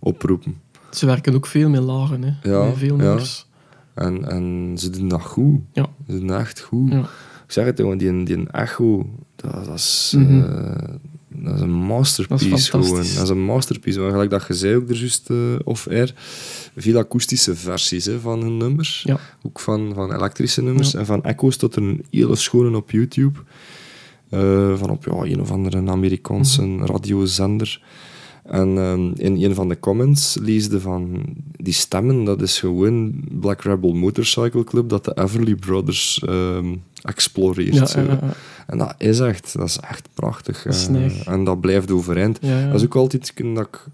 oproepen. Ze werken ook veel met lagen, hè. Ja, met veel ja. nummers. En, en ze doen dat goed. Ja. Ze doen dat echt goed. Ja. Ik zeg het, jongen, die, die echo, dat, dat is, Mhm. eh, dat is een masterpiece Dat is gewoon. Dat is een masterpiece. Maar gelijk dat je zei ook er juist eh, off-air, veel akoestische versies hè, van hun nummers. Ja. Ook van, van elektrische nummers. Ja. En van echo's tot een hele schone op YouTube. eh, van op ja, een of andere Amerikaanse radiozender. En ehm, in een van de comments leesde van die stemmen, dat is gewoon Black Rebel Motorcycle Club dat de Everly Brothers ehm, exploreert. Ja, zo. ja, ja. En dat is echt, dat is echt prachtig. Dat is eh, en dat blijft overeind. Dat is ook altijd iets dat ik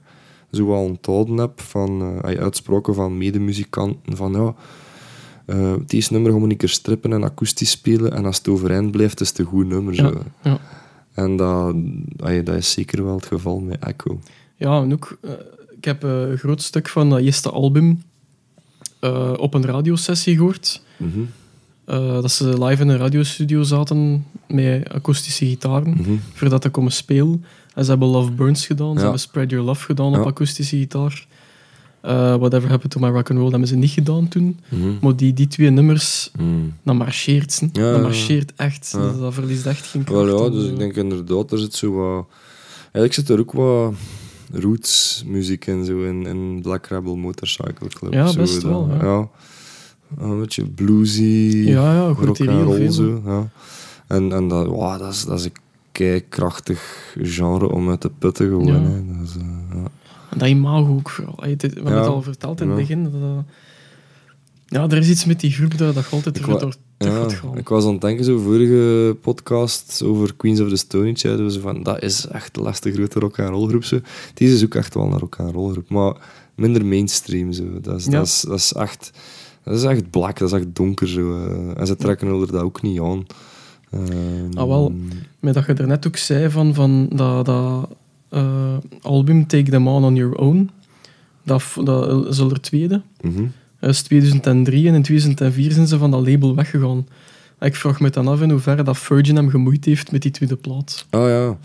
zo wel onthouden heb van eh, uitspraken van medemuzikanten van ja, eh deze nummer we een keer strippen en akoestisch spelen en als het overeind blijft is het een goed nummer. Zo. ja. En dat, dat is zeker wel het geval met Echo. Ja, en ook, eh, ik heb eh, een groot stuk van dat eerste album eh, op een radiosessie gehoord. Mhm, dat ze live in een radiostudio zaten met akoestische gitaren, mhm. voordat ze komen spelen. En ze hebben Love Burns gedaan, ze hebben Spread Your Love gedaan Ja. op akoestische gitaar. Whatever Happened to My Rock and Roll hebben ze niet gedaan toen. Mhm. Maar die, die twee nummers, Mhm. dat marcheert. hè. Ja, dat marcheert echt. Dat, dat verliest echt geen kracht. Wel ja, dus ik denk inderdaad, er zit zo wat... Eigenlijk zit er ook wat roots muziek in, zo in, in Black Rebel Motorcycle Club. Ja, zo, best wel, ja. ja. Een beetje bluesy, Ja, ja, rock heel roll zo. Ja. En, en dat, wow, dat, is, dat is een keikrachtig genre om uit te putten gewoon. Ja. Hè. Dat is, eh, ja. En dat imago ook vooral. We hebben het al verteld in het begin. Dat, dat- ja, er is iets met die groep dat, dat je altijd Ik Ja, ik was aan het denken, zo vorige podcast over Queens of the Stone Age, zo van, dat is echt de laatste grote rock and roll groep. Zo. Deze is ook echt wel een rock and roll groep, maar minder mainstream. Zo. Dat, is, Ja. dat, is, dat is echt... Dat is echt black, dat is echt donker. Zo. eh. En ze trekken er dat ook niet aan. Ehm, Ah, wel. Maar dat je er net ook zei van, van dat, dat eh, album Take Them On On Your Own, dat, dat is al er tweede. mhm. Dat is 2003 en in 2004 zijn ze van dat label weggegaan. Ik vraag me dan af in hoeverre dat Virgin hem gemoeid heeft met die tweede plaat. Ah ja.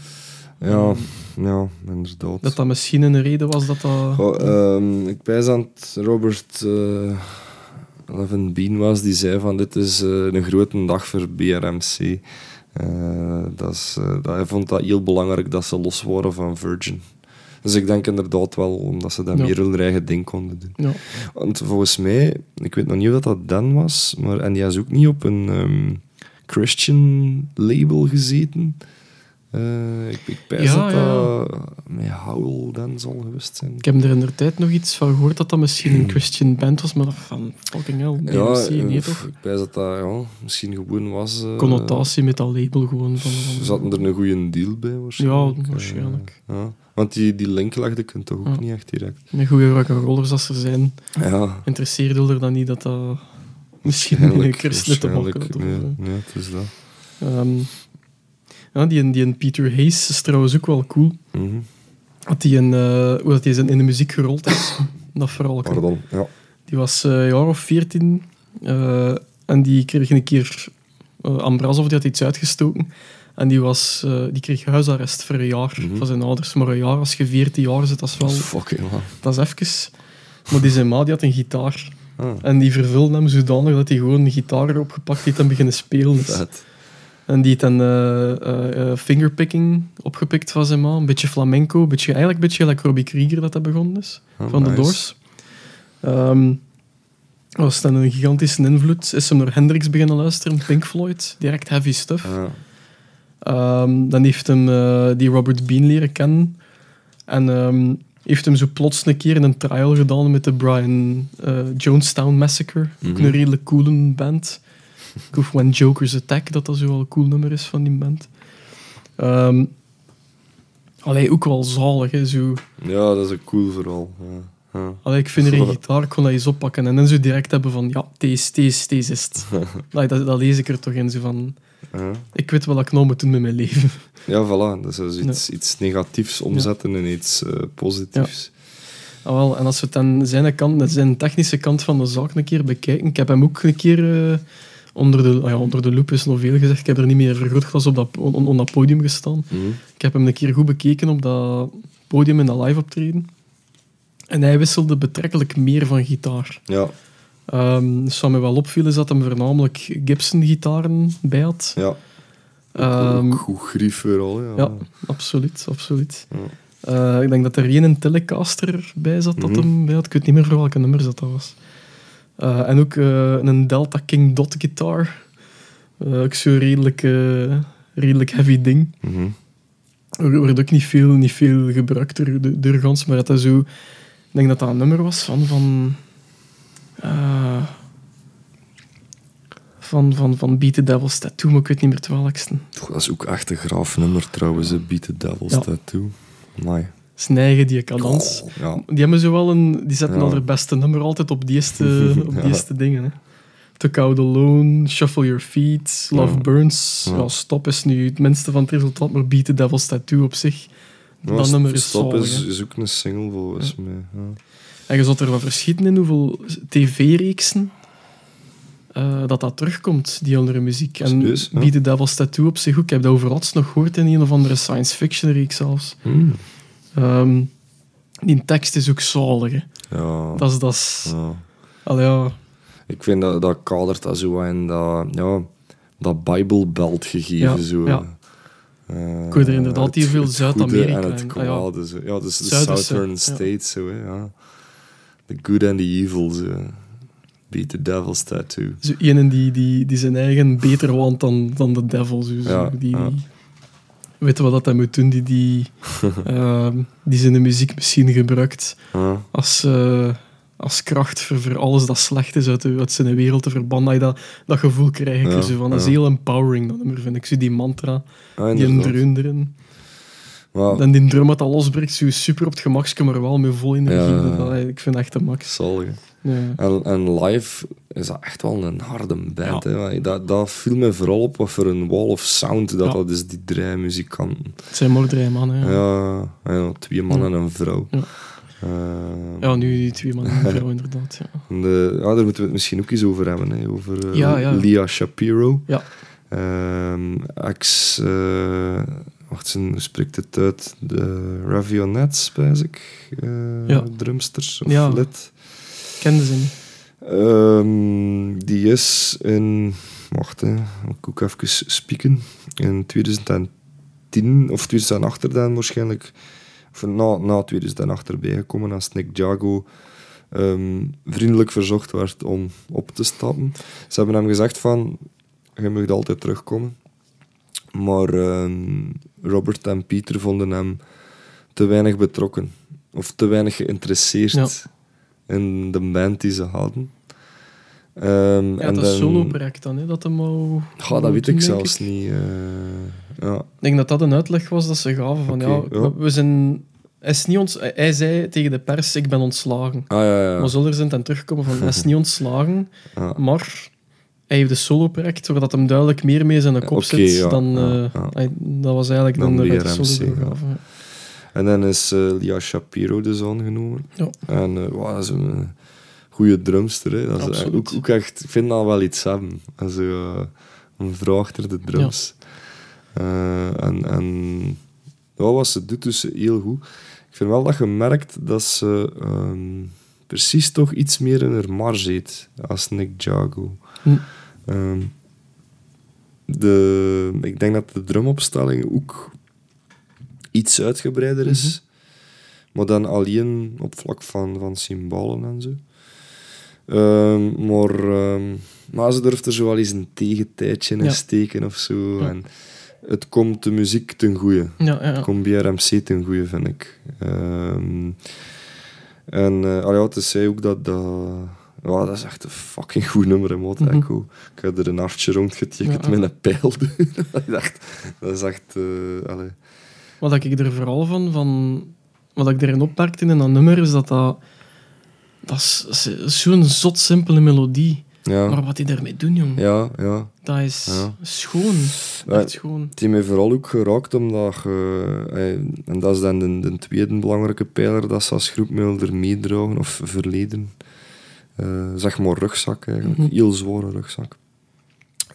Ja, ja, inderdaad. Dat dat misschien een reden was dat dat... Ehm, ik wijs aan het Robert eh Levin Bean was, die zei van dit is eh, een grote dag voor BRMC. Dat is, eh, dat, hij vond dat heel belangrijk dat ze los waren van Virgin. Dus ik denk inderdaad wel omdat ze dat Ja. meer hun eigen ding konden doen. Ja. Want volgens mij, ik weet nog niet of dat, Dan was, maar, en die is ook niet op een ehm, Christian label gezeten. Eh, ik ik pijs Ja, dat ja. dat met Howl dan zal geweest zijn. Ik heb er in de tijd nog iets van gehoord dat dat misschien een Christian band was, maar van fucking hell, BMC, eh, nee toch? Ik wijs dat dat ja, misschien gewoon was. eh, Connotatie met dat label gewoon. Van, van, Ze hadden er een goede deal bij waarschijnlijk. Ja, waarschijnlijk. Eh, ja. Want die, die link legde ik toch ook Ja. niet echt direct. Met goede rock'n'rollers als er zijn, Ja, interesseerde er dan niet dat dat misschien een waarschijnlijk. christen te maken waarschijnlijk. had. of, Nee, nee, het is dat. Ehm, ja, die, die en Peter Hayes is trouwens ook wel cool. Mhm. Dat die in, eh, hoe dat die in de muziek gerold is. <laughs> dat vooral. Pardon, ja. Die was eh, een jaar of veertien eh, en die kreeg een keer eh Ambrazov, die had iets uitgestoken. En die, was, eh, die kreeg huisarrest voor een jaar Mhm. van zijn ouders. Maar een jaar, als je veertien jaar zit, dat is wel... Fucking man. Dat is even. Maar die zijn ma die had een gitaar. Ah, En die vervulde hem zodanig dat hij gewoon een gitaar erop gepakt heeft en beginnen spelen. is. En die heeft dan eh, eh, fingerpicking opgepikt van zijn ma. Een beetje flamenco. Een beetje, eigenlijk een beetje like Robbie Krieger dat dat begonnen is. Ah, van de. Doors. Ehm was dan een gigantische invloed. Is hem naar Hendrix beginnen luisteren. Pink Floyd. Direct heavy stuff. Ah, Ehm, dan heeft hem eh, die Robert Bean leren kennen. En ehm, heeft hem zo plots een keer een trial gedaan met de Brian eh, Jonestown Massacre. Ook Mhm. een redelijk coole band. Ik hoef When Jokers Attack, dat dat zo wel een cool nummer is van die band. Ehm allee, ook wel zalig, hè, zo. ja, dat is een cool verhaal. Ja. Ja. Allee, ik vind er een <laughs> gitaar, ik kon dat eens oppakken. En dan zo direct hebben van, ja, deze, deze, deze is het. <laughs> Allee, dat, dat lees ik er toch in, zo van... Ja. Ik weet wat ik nou moet doen met mijn leven. Ja, voilà. Dus dat is iets, iets negatiefs omzetten in iets eh, positiefs. Ah, wel, en als we het dan zijn, kant, zijn technische kant van de zaak een keer bekijken. Ik heb hem ook een keer eh, onder, de, ah ja, onder de loep, is nog veel gezegd. Ik heb er niet meer vergrootglas op dat, on, on dat podium gestaan. Mhm. Ik heb hem een keer goed bekeken op dat podium in dat live optreden. En hij wisselde betrekkelijk meer van gitaar. Ja, Ehm dus wat me wel opviel is dat hij voornamelijk Gibson-gitaren bij had. ja. Ehm, ook goed grief vooral. Ja. ja, absoluut, absoluut. Ja. Eh, ik denk dat er geen Telecaster bij zat dat Mhm. hem bij had. Ik weet niet meer voor welke nummers dat, dat was. Eh, en ook eh, een Delta King Dot gitaar. Eh, ook zo redelijk, redelijk heavy ding. Mhm. Er wordt ook niet veel, niet veel gebruikt door, door, door gans, maar dat is zo... Ik denk dat dat een nummer was van... van eh, van, van, van Beat the Devil's Tattoo, maar ik weet niet meer het welkste. Dat is ook echt een graaf nummer trouwens, hè. Beat the Devil's Ja. Tattoo. Amai. Eigen die Ja. Die hebben zo wel een... Die zetten Ja. al hun beste nummer altijd op die eerste, <laughs> op die eerste dingen. Hè. Took Out Alone, Shuffle Your Feet, Love. Burns. Ja. Stop is nu het minste van het resultaat, maar Beat the Devil's Tattoo op zich. Dat nummer is Stop is, is ook een single volgens mij. En je zult er van verschieten in hoeveel tv-reeksen eh, dat dat terugkomt, die andere muziek. En Serieus, ja? The Devil's Tattoo op zich ook. Ik heb dat over laatst nog gehoord in een of andere science fiction reeks zelfs. Hmm. Ehm, die tekst is ook zalig. Hè. Ja. Dat is... Dat is ja. Ik vind dat, dat kadert dat zo in dat, ja, dat Bijbelbelt gegeven. Ja, zo. ja. Eh, Ik hoor er inderdaad het- heel veel Zuid-Amerika En het. Ah, ja. dus de Southern. States. Zo, hè, ja. The good and the evil. Zo. Beat the devil's tattoo. Zo die, die, die zijn eigen beter want dan, dan de devil. Zo, zo. Ja, die, ja. Weet wat dat hij moet doen? Die, die, <laughs> ehm, die zijn muziek misschien gebruikt Ja. als, eh, als kracht voor, voor alles dat slecht is uit, de, uit zijn wereld te verbannen. Dat, dat, dat gevoel krijg ik zo van. Dat is heel empowering, dat nummer, vind ik. Zo die mantra, die dreun erin. Maar, En die drum dat dat losbreekt, zo super op het gemakje, maar wel met vol energie. Ja. Dat- ik vind dat echt de max. zalig. Ja. En, en live is dat echt wel een harde band. Hè. Dat, dat viel me vooral op wat voor een wall of sound dat dat is, die drie muzikanten. Het zijn maar drie mannen. Ja. Ja, twee mannen en een vrouw. Ja. Eh, Ja, nu die twee mannen en een vrouw, <laughs> inderdaad. Ja. de- ja, daar moeten we het misschien ook eens over hebben. Hè. Over eh, Ja, ja. Leah Shapiro. Ja. Ehm, ex... eh, wacht, zijn- hoe spreekt het uit? De Ravionettes, spijs ik. Eh, Ja. Drumsters of Ja. lid. Kende ze niet. Ehm, die is in... Wacht, hè. Ik ook even spieken. In 2010 of 2008 er dan waarschijnlijk... Of na, na 2008 erbij gekomen als Nick Jago ehm, vriendelijk verzocht werd om op te stappen. Ze hebben hem gezegd van... Je mag altijd terugkomen. Maar ehm, Robert en Pieter vonden hem te weinig betrokken. Of te weinig geïnteresseerd Ja. in de band die ze hadden. Ehm, Ja, en dat dan- solo-project dan, hè, dat hem al... Ja, dat weet doen, ik zelfs niet. eh, ja. Ik denk dat dat een uitleg was dat ze gaven van, ja, ja. we- zijn... Hij, is niet ons, hij zei tegen de pers, ik ben ontslagen. Ah ja, ja. Maar zullen zijn ten terugkomen van, hij is <laughs> niet ontslagen, maar hij heeft een solo-project, zodat hem duidelijk meer mee zijn kop Oké, zit ja, dan... ja, eh, ja. hij- dat was eigenlijk Dan dan, de de de ja. En dan is eh Lia Shapiro dus aangenomen. Ja. En wow, dat is een goede drumster. Hè. Dat is ook, ook echt, ik vind dat wel iets hebben. Also, eh, een vrouw achter de drums. En, en wat ze doet, dus heel goed. Ik vind wel dat je merkt dat ze ehm, precies toch iets meer in haar marge zit als Nick Jago. Hm. Ehm, de, ik denk dat de drumopstelling ook iets uitgebreider is. Maar dan alleen op vlak van, van symbolen en zo. Ehm, maar, ehm, maar ze durft er zo wel eens een tegentijdje in Ja. steken of zo. Ja. En het komt de muziek ten goede. Ja, ja, Het komt BRMC ten goede, vind ik. En uh, allee, dus zei ook dat dat... Ja, dat is echt een fucking goed nummer, hè, Mot Mhm. Echo. Ik heb er een hartje rondgetikt Ja. met een pijl. <laughs> ik dacht, dat is echt... allee. Wat ik er vooral van, van wat ik erin opmerkte in dat nummer, is dat dat... Dat is, zo'n zot simpele melodie. Ja, Maar wat die daarmee doen, jong, ja, ja. dat is Ja. schoon. Echt schoon. Het heeft mij vooral ook geraakt omdat je, eh, en dat is dan de, de tweede belangrijke pijler dat ze als groep wilden meedragen of verleden. Eh, zeg maar rugzak eigenlijk, Mhm. heel zware rugzak.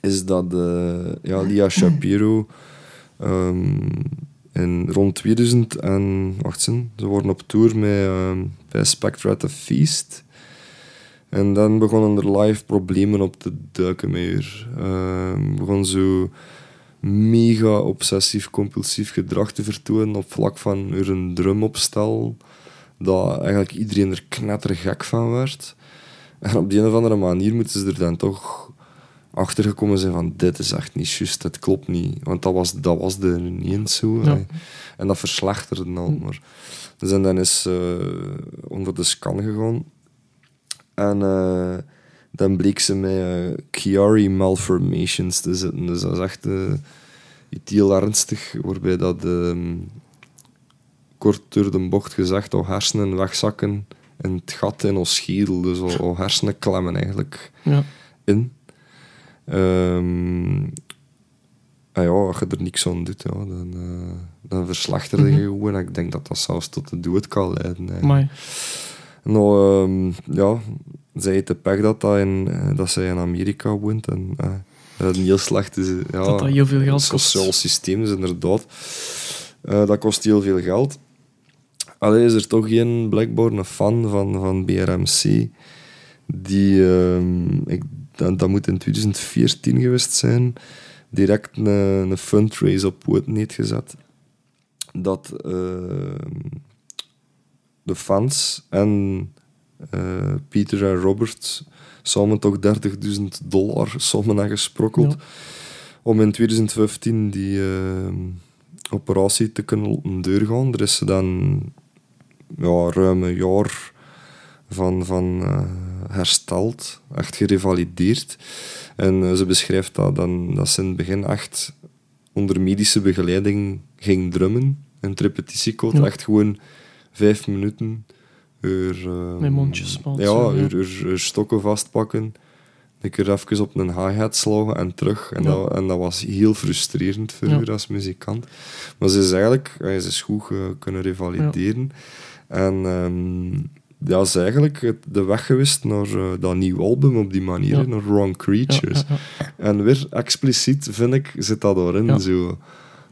Is dat eh ja, Lia Shapiro ehm, in rond 2000 en wacht eens, ze waren op tour met ehm, bij Spectre at the Feast. En dan begonnen er live problemen op te duiken met haar. Ehm, begon zo mega obsessief-compulsief gedrag te vertonen op vlak van hun drumopstel. Dat eigenlijk iedereen er knettergek van werd. En op die een of andere manier moeten ze er dan toch achtergekomen zijn van dit is echt niet juist, het klopt niet. Want dat was, dat was er niet eens zo. Ja. En dat verslechterde al maar. Dus en dan is eh onder de scan gegaan. En eh, dan bleek ze met eh Chiari malformations te zitten. Dus dat is echt iets heel ernstig, waarbij dat ehm, kort door de bocht gezegd, al hersenen wegzakken in het gat in ons schedel. Dus al, al hersenen klemmen eigenlijk Ja. in. Ehm en ja, als je er niks aan doet, ja, dan, eh dan verslechterde je Mhm. gewoon. En ik denk dat dat zelfs tot de dood kan leiden. Maar Nou, ehm, ja, zij heeft de pech dat, dat, in, eh, dat zij in Amerika woont. En eh, dat een heel slecht is. Ja, dat dat heel veel geld het kost. sociaal systeem is inderdaad. Dat kost heel veel geld. Alleen is er toch geen blijkbaar een fan van, van BRMC. Die, ehm, ik, dat, dat moet in 2014 geweest zijn, direct een, een fundraise op poten heeft gezet. Dat ehm, de fans en eh, Peter en Robert samen toch 30.000 dollar samen hebben gesprokkeld Ja. om in 2015 die eh, operatie te kunnen laten doorgaan. Er is dan ja, ruim een jaar van, van eh, hersteld, echt gerevalideerd. En eh, ze beschrijft dat, dan, dat ze in het begin echt onder medische begeleiding ging drummen. In het repetitiecode, Ja. echt gewoon vijf minuten. Uur, eh, Met mondjesmaat, Ja, uur stokken vastpakken. Een keer even op een hi-hat slagen en terug. En, Ja. dat, en dat was heel frustrerend voor u als muzikant. Maar ze is eigenlijk ja, ze is goed eh, kunnen revalideren. En ehm, ja, ze is eigenlijk de weg geweest naar eh, dat nieuwe album op die manier, Ja. naar Wrong Creatures. Ja, ja, ja. En weer expliciet, vind ik, zit dat erin. Zo.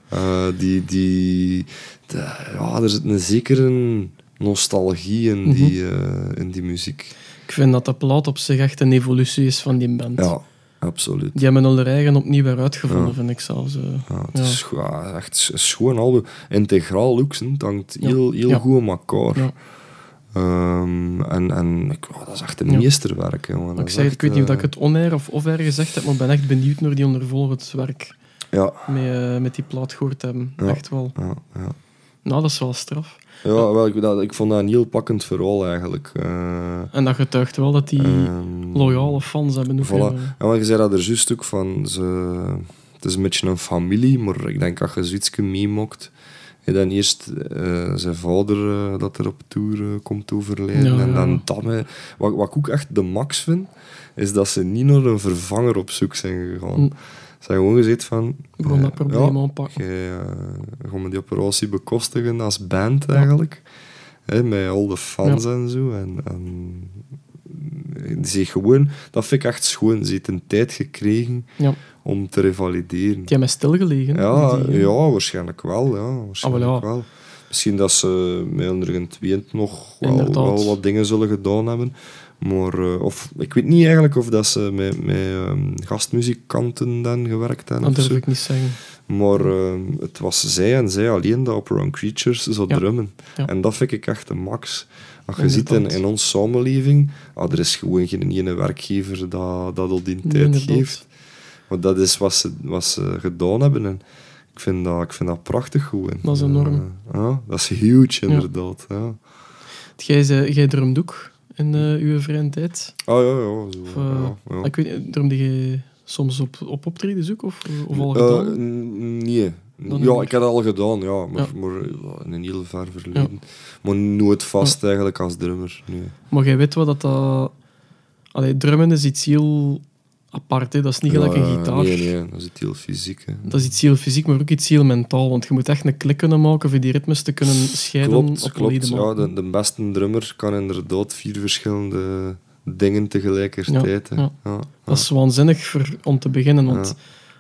Eh, die, die, de- ja, er zit een zekere nostalgie in, Mhm. die, eh, in die muziek. Ik vind dat de plaat op zich echt een evolutie is van die band. Ja, absoluut. Die hebben hun eigen opnieuw weer uitgevonden, Ja. vind ik zelfs. eh. Ja, het Ja. is ja, echt een schoon album. Integraal ook, hè. het hangt heel, heel goed aan elkaar. Ehm, en en dat is echt een meesterwerk. Jongen. Ik, echt, ik weet niet of eh, ik het onair of off-air gezegd heb, maar ik ben echt benieuwd naar die ondervolgend werk Ja, met, eh, met die plaat gehoord hebben. Echt wel. ja, ja. Nou, dat is wel straf. ja wel, ik, dat, ik vond dat een heel pakkend verhaal eigenlijk. Eh, En dat getuigt wel dat die ehm, loyale fans hebben. Voilà. eh, Ja, maar je zei dat er juist ook van, ze, het is een beetje een familie, maar ik denk dat je zoiets meemokt. En dan eerst eh, zijn vader eh, dat er op tour eh, komt overlijden. Ja, en ja. dan dat. hè. Wat, wat ik ook echt de max vind, is dat ze niet naar een vervanger op zoek zijn gegaan. Mm. Ze hebben gewoon gezegd van... Gewoon dat eh, probleem ja, aanpakken. Gaan we die operatie bekostigen als band eigenlijk. Hè, met al de fans en zo. En, en die gewoon, dat vind ik echt schoon. Ze heeft een tijd gekregen Ja. om te revalideren. Die hebben stilgelegen. Ja, die, eh, ja, waarschijnlijk wel. Ja, waarschijnlijk Ah, wel. Misschien dat ze met onder nog wel, wel wat dingen zullen gedaan hebben. Maar, eh, of, ik weet niet eigenlijk of dat ze met, met ehm, gastmuzikanten dan gewerkt hebben. Dat durf zo. ik niet zeggen. Maar ehm, het was zij en zij alleen dat op Creatures Ja. drummen. Ja. En dat vind ik echt de max. Als je ziet in, in onze samenleving, ah, er is gewoon geen ene werkgever dat, dat al die tijd geeft. Maar dat is wat ze, wat ze gedaan hebben. En ik vind dat, ik vind dat prachtig gewoon. Dat is enorm. Eh, ja, dat is huge, inderdaad. Ja. Jij drumt ook in eh, uw vrije tijd. Ah ja, ja. Zo, Of, eh, ja, ja. Ik weet, drumde je soms op, op optredens ook? Of, of al Eh, gedaan? nee. Dan ja, ik heb dat al gedaan, ja, maar, Ja. maar in een heel ver verleden. Maar nooit vast eigenlijk als drummer. Nee. Maar jij weet wel dat dat... Allee, drummen is iets heel apart, hè. dat is niet gelijk een gitaar. Nee, nee, dat is het heel fysiek. Hè. Dat is iets heel fysiek, maar ook iets heel mentaal. Want je moet echt een klik kunnen maken voor die ritmes te kunnen scheiden Klopt, op klopt. Ja, de, de beste drummer kan inderdaad vier verschillende dingen tegelijkertijd. ja. Ja, Dat is waanzinnig voor, om te beginnen. Want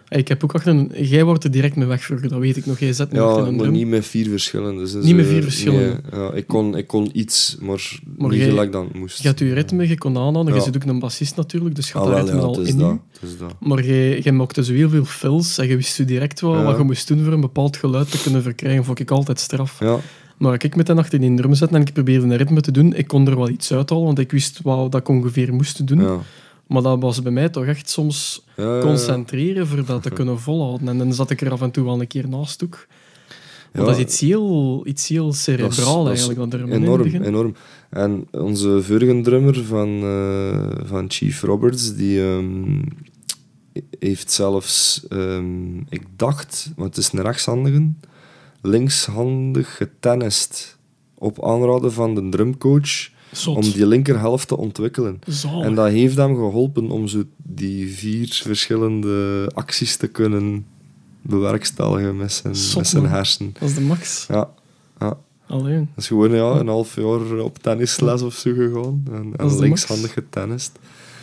ik heb ook achter een... Jij wordt er direct mee weg vroeger, dat weet ik nog. Jij zet me Ja, achter een maar drum. niet met vier verschillende. Dus, Niet met eh, vier verschillende. nee, ja, ik, kon, ik kon iets, maar, Maar niet jij- gelijk dan moest. Je hebt je ritme, je kon aanhouden. Je zit ook een bassist natuurlijk, dus je Ah, had wel, ritme al in dat. dat. Maar jij, jij maakte zo heel veel fills en je wist direct wel wat je moest doen voor een bepaald geluid te kunnen verkrijgen. Vond ik altijd straf. Ja, Maar als ik met een achter in drum zette en ik probeerde een ritme te doen, ik kon er wel iets uithalen, want ik wist wat dat ik ongeveer moest doen. Maar dat was bij mij toch echt soms Ja, concentreren voor dat te <laughs> kunnen volhouden. En dan zat ik er af en toe wel een keer naast ook. Ja, dat is iets heel, iets heel dat is- cerebraal dat eigenlijk. Dat Enorm, enorm. En onze vorige drummer van, eh, van Chief Roberts, die ehm, heeft zelfs, ehm, ik dacht, want het is een rechtshandige, linkshandig getennist op aanraden van de drumcoach Zot. om die linkerhelft te ontwikkelen. Zalig. En dat heeft hem geholpen om zo die vier verschillende acties te kunnen bewerkstelligen met zijn, Zot, met zijn man. hersenen. Dat is de max. Ja, ja. Alleen. Dat is gewoon ja, een half jaar op tennisles of zo gegaan. En, en linkshandig getennist.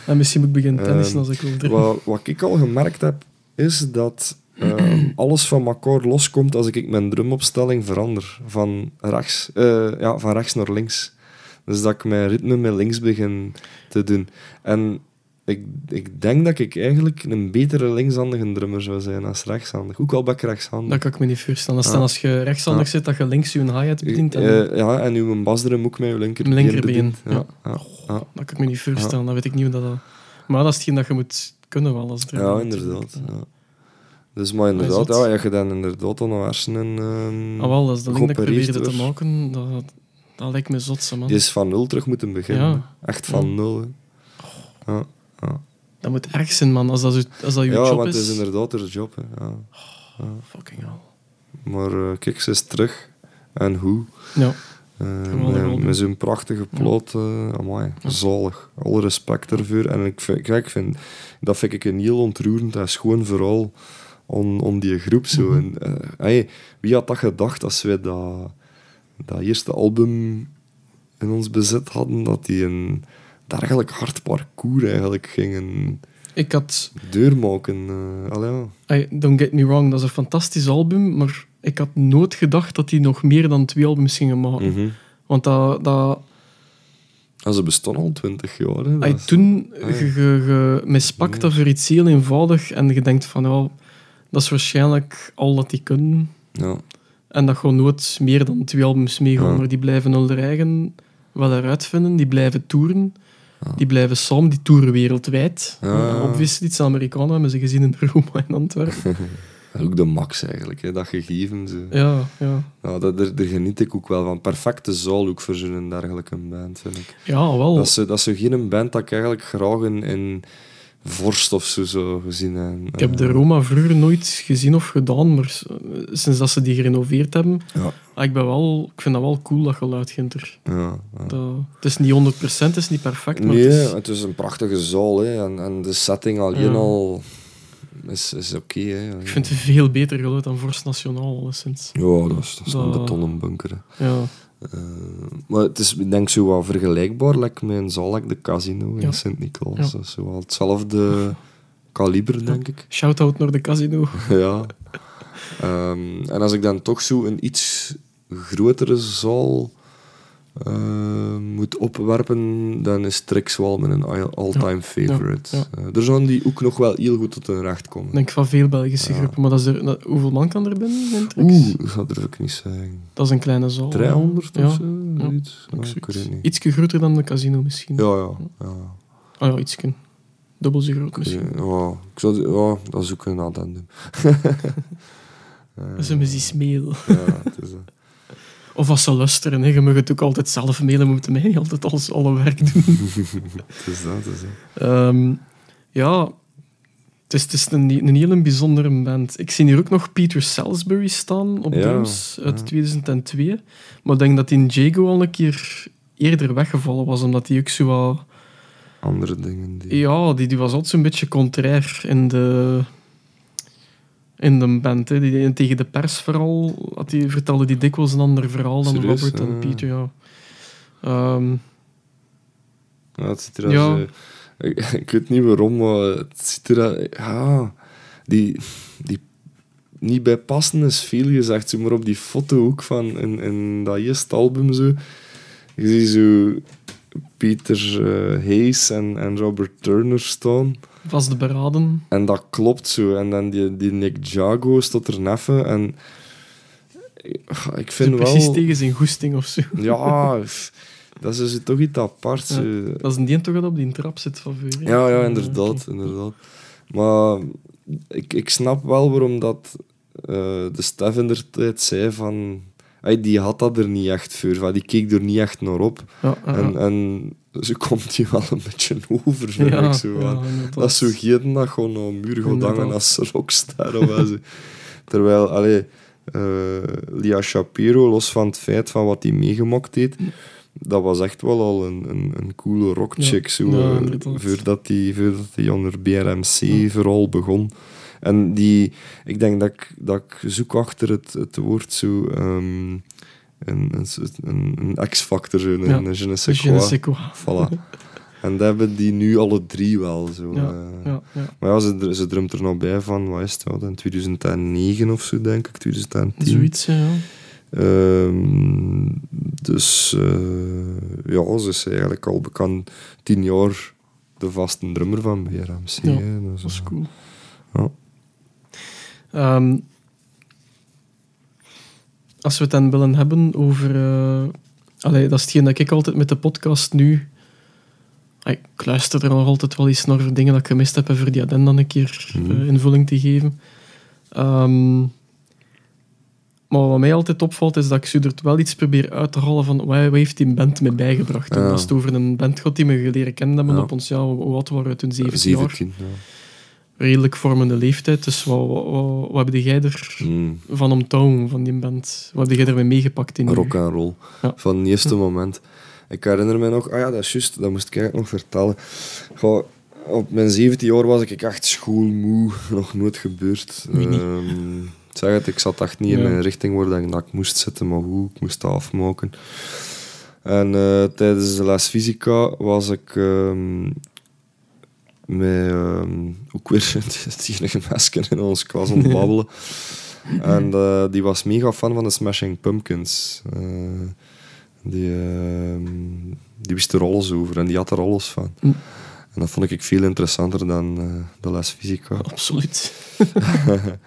En misschien moet ik beginnen tennissen Ehm, als ik wil. Wat, wat ik al gemerkt heb, is dat ehm, <clears throat> alles van elkaar loskomt als ik mijn drumopstelling verander. Van rechts, eh, ja, van rechts naar links. Dus dat ik mijn ritme met links begin te doen. En ik, ik denk dat ik eigenlijk een betere linkshandige drummer zou zijn als rechtshandig. Ook al ben ik rechtshandig. Dat kan ik me niet voorstellen. Als, dan als je rechtshandig zit, dat je links je hi-hat bedient. En, Eh, ja, en uw basdrum ook met uw linkerbeen Mijn linkerbeen. Ja. Dat kan ik me niet voorstellen. Dat weet ik niet hoe dat... dat- Maar dat is hetgeen dat je moet kunnen wel als drummer. Ja, inderdaad. Ja. Dus maar inderdaad, ja, je dan inderdaad de hersenen... ehm, Ah, wel, dat is de link dat ik probeerde te maken. Dat, dat lijkt me zotse, man. Je is van nul terug moeten beginnen. Ja. Echt van Ja. nul. hè. Ja, ja. Dat moet erg zijn, man. Als dat, zo- als dat je ja job want is. het is inderdaad haar job. Hè. Ja. Fucking hell. Maar eh, kijk, ze is terug. En hoe? Ja. Eh, met, met zo'n prachtige plot. eh amai, zalig. Alle respect ervoor. En ik vind, kijk, ik vind, dat vind ik een heel ontroerend. Dat is gewoon vooral om, om die groep zo. En, eh, hey, wie had dat gedacht als wij dat, dat eerste album in ons bezit hadden, dat die een dergelijk hard parcours eigenlijk gingen Ik had... deurmaken. eh allee, ja. Ay, don't get me wrong, dat is een fantastisch album, maar ik had nooit gedacht dat die nog meer dan twee albums gingen maken. Mhm. Want dat... dat Ja, ze bestaan al twintig jaar. Hè. Toen je, mispakt dat voor iets heel eenvoudig en je denkt van, ja, dat is waarschijnlijk al dat die kunnen. Ja. En dat gewoon nooit meer dan twee albums meegaan, Ja. maar die blijven er eigen wel eruit vinden. Die blijven toeren. Ja. Die blijven samen, die toeren wereldwijd. Ja. Obviously, iets Amerikanen hebben ze gezien in <laughs> Roma in Antwerpen. <laughs> Ook de max eigenlijk, hè, dat gegeven. Zo. ja, ja. Ja, dat, daar, daar geniet ik ook wel van. Perfecte zaal ook voor zo'n dergelijke band, vind ik. Ja, wel. Dat is, zo- dat zo geen band dat ik eigenlijk graag in, in vorst of zo zou gezien heb. Ik heb de Roma vroeger nooit gezien of gedaan, maar sinds dat ze die gerenoveerd hebben, Ja, ah, ik, ben wel, ik vind dat wel cool, dat geluid, Ginter. ja, ja. Dat, het is niet 100%, het is niet perfect, maar Nee, het is, het is een prachtige zaal. Hè, en, en de setting alleen al is, is oké. ik vind het veel beter geluid dan Vorst Nationaal, alleszins. Ja, dat is, dat is Dat- een betonnen bunker. hè. Ja, Eh, maar het is ik denk zo wel vergelijkbaar like met like de Casino Ja. in Sint-Niklaas. Ja. Zo wel hetzelfde kaliber, denk ik. shout-out naar de casino. <laughs> ja. Ehm, en als ik dan toch zo een iets grotere zaal eh, moet opwerpen, dan is Trix wel mijn all- all-time favorite. ja. Eh, er zouden die ook nog wel heel goed tot hun recht komen. Ik denk van veel Belgische Ja. groepen, maar dat is er, dat- hoeveel man kan er binnen in Trix? Oeh, dat durf ik niet zeggen. Dat is een kleine zaal. 300 ja. of zo? Ook ik weet niet. Ietsje groter dan de casino misschien. Ja, ja. ja. Ah ja, ietsje. Dubbel zo groot misschien. Ja, ik zou, ja, dat is ook een addendum. <laughs> Dat is een beetje smeel. Ja, het is, eh, Of als ze luisteren, hè. je mag het ook altijd zelf mailen, moeten mij niet altijd alles alle werk doen. <laughs> het is dat, is dat. Ehm, ja, het is, het is een, een hele bijzondere band. Ik zie hier ook nog Peter Salisbury staan op Ja, drums uit ja. 2002. Maar ik denk dat die in Jago al een keer eerder weggevallen was, omdat hij ook zo wat... Andere dingen die... Ja, die, die was altijd zo'n beetje contrair in de, in de band. Hè. Die, tegen de pers vooral had die, vertelde die dikwijls een ander verhaal dan Serieus? Robert en. Peter. Ja. Ehm, Ja, het ziet er Ja. als, eh, ik, <laughs> ik weet niet waarom, maar het ziet er... Ja, die, die niet bij passen is veel gezegd. Zo maar op die foto ook van in, in dat eerste album zo. Je ziet zo Peter eh, Hayes en, en Robert Turner staan. Vast beraden. En dat klopt zo. En dan die, die Nick Jago staat er neffen. En ik vind Precies wel... tegen zijn goesting of zo. Ja, Dat is dus toch iets apart. Ja. Dat is een die toch dat op die trap zit van hè? Ja, ja, inderdaad, inderdaad. Maar ik, ik snap wel waarom dat eh, de Stef in der tijd zei van... Ay, die had dat er niet echt voor, van, die keek er niet echt naar op. Ja, En, en ze komt hier wel een beetje over, vind Ja, ik zo. ja, dat is zo geen dat gewoon een muur gaat hangen als rockstar of zo. <laughs> Terwijl, allee, eh, Lia Shapiro, los van het feit van wat hij meegemaakt heeft, dat was echt wel al een, een, een coole rockchick, zo, inderdaad. voordat hij voordat die onder BRMC vooral begon. En die, ik denk dat ik, dat ik zoek achter het, het woord zo... ehm, een, een, een, een X-factor, een, Ja. een je ne sais quoi. Voilà. <laughs> En dat hebben die nu alle drie wel. Zo, Ja, eh. ja. Maar ja, ze, ze drumt er nog bij van, wat is het, in 2009 of zo, denk ik, 2010. Zoiets, ja. Ehm, dus eh, ja, ze is eigenlijk al bekend tien jaar de vaste drummer van BRMC. Ja, hè. Dus, Dat is eh, cool. Ja. Ehm, als we het dan willen hebben over... allee, dat is hetgeen dat ik altijd met de podcast nu... Ah, Ik luister er nog altijd wel eens naar voor dingen dat ik gemist heb en voor die aden dan een keer Mhm. eh, invulling te geven. Ehm, maar wat mij altijd opvalt, is dat ik er wel iets probeer uit te halen van wat, wat heeft die band mij bijgebracht. Ja. was het over een band gehad die we leren kennen hebben Ja. op ons, ja, oud waren we toen? 17 jaar. 17. Ja. Redelijk vormende leeftijd. Dus wat, wat, wat, wat heb jij er Mm, van omtouwen van die band? Wat heb jij ermee meegepakt in rock and roll. Ja. Van het eerste moment. Ik herinner me nog, ah ja, dat is juist, dat moest ik eigenlijk nog vertellen. Goh, op mijn 17 jaar was ik echt schoolmoe, <laughs> nog nooit gebeurd. Ehm, ik zeg het, ik zat echt niet in mijn richting waar dat ik, dat ik moest zitten, maar hoe, ik moest dat afmaken. En eh, tijdens de les fysica was ik ehm, met ehm, ook weer het enige meisje in ons klas het babbelen. <laughs> en eh, die was mega fan van de Smashing Pumpkins. Eh, die, ehm, die wist er alles over en die had er alles van. Hm. En dat vond ik veel interessanter dan eh, de les fysica. <laughs> Absoluut. <laughs>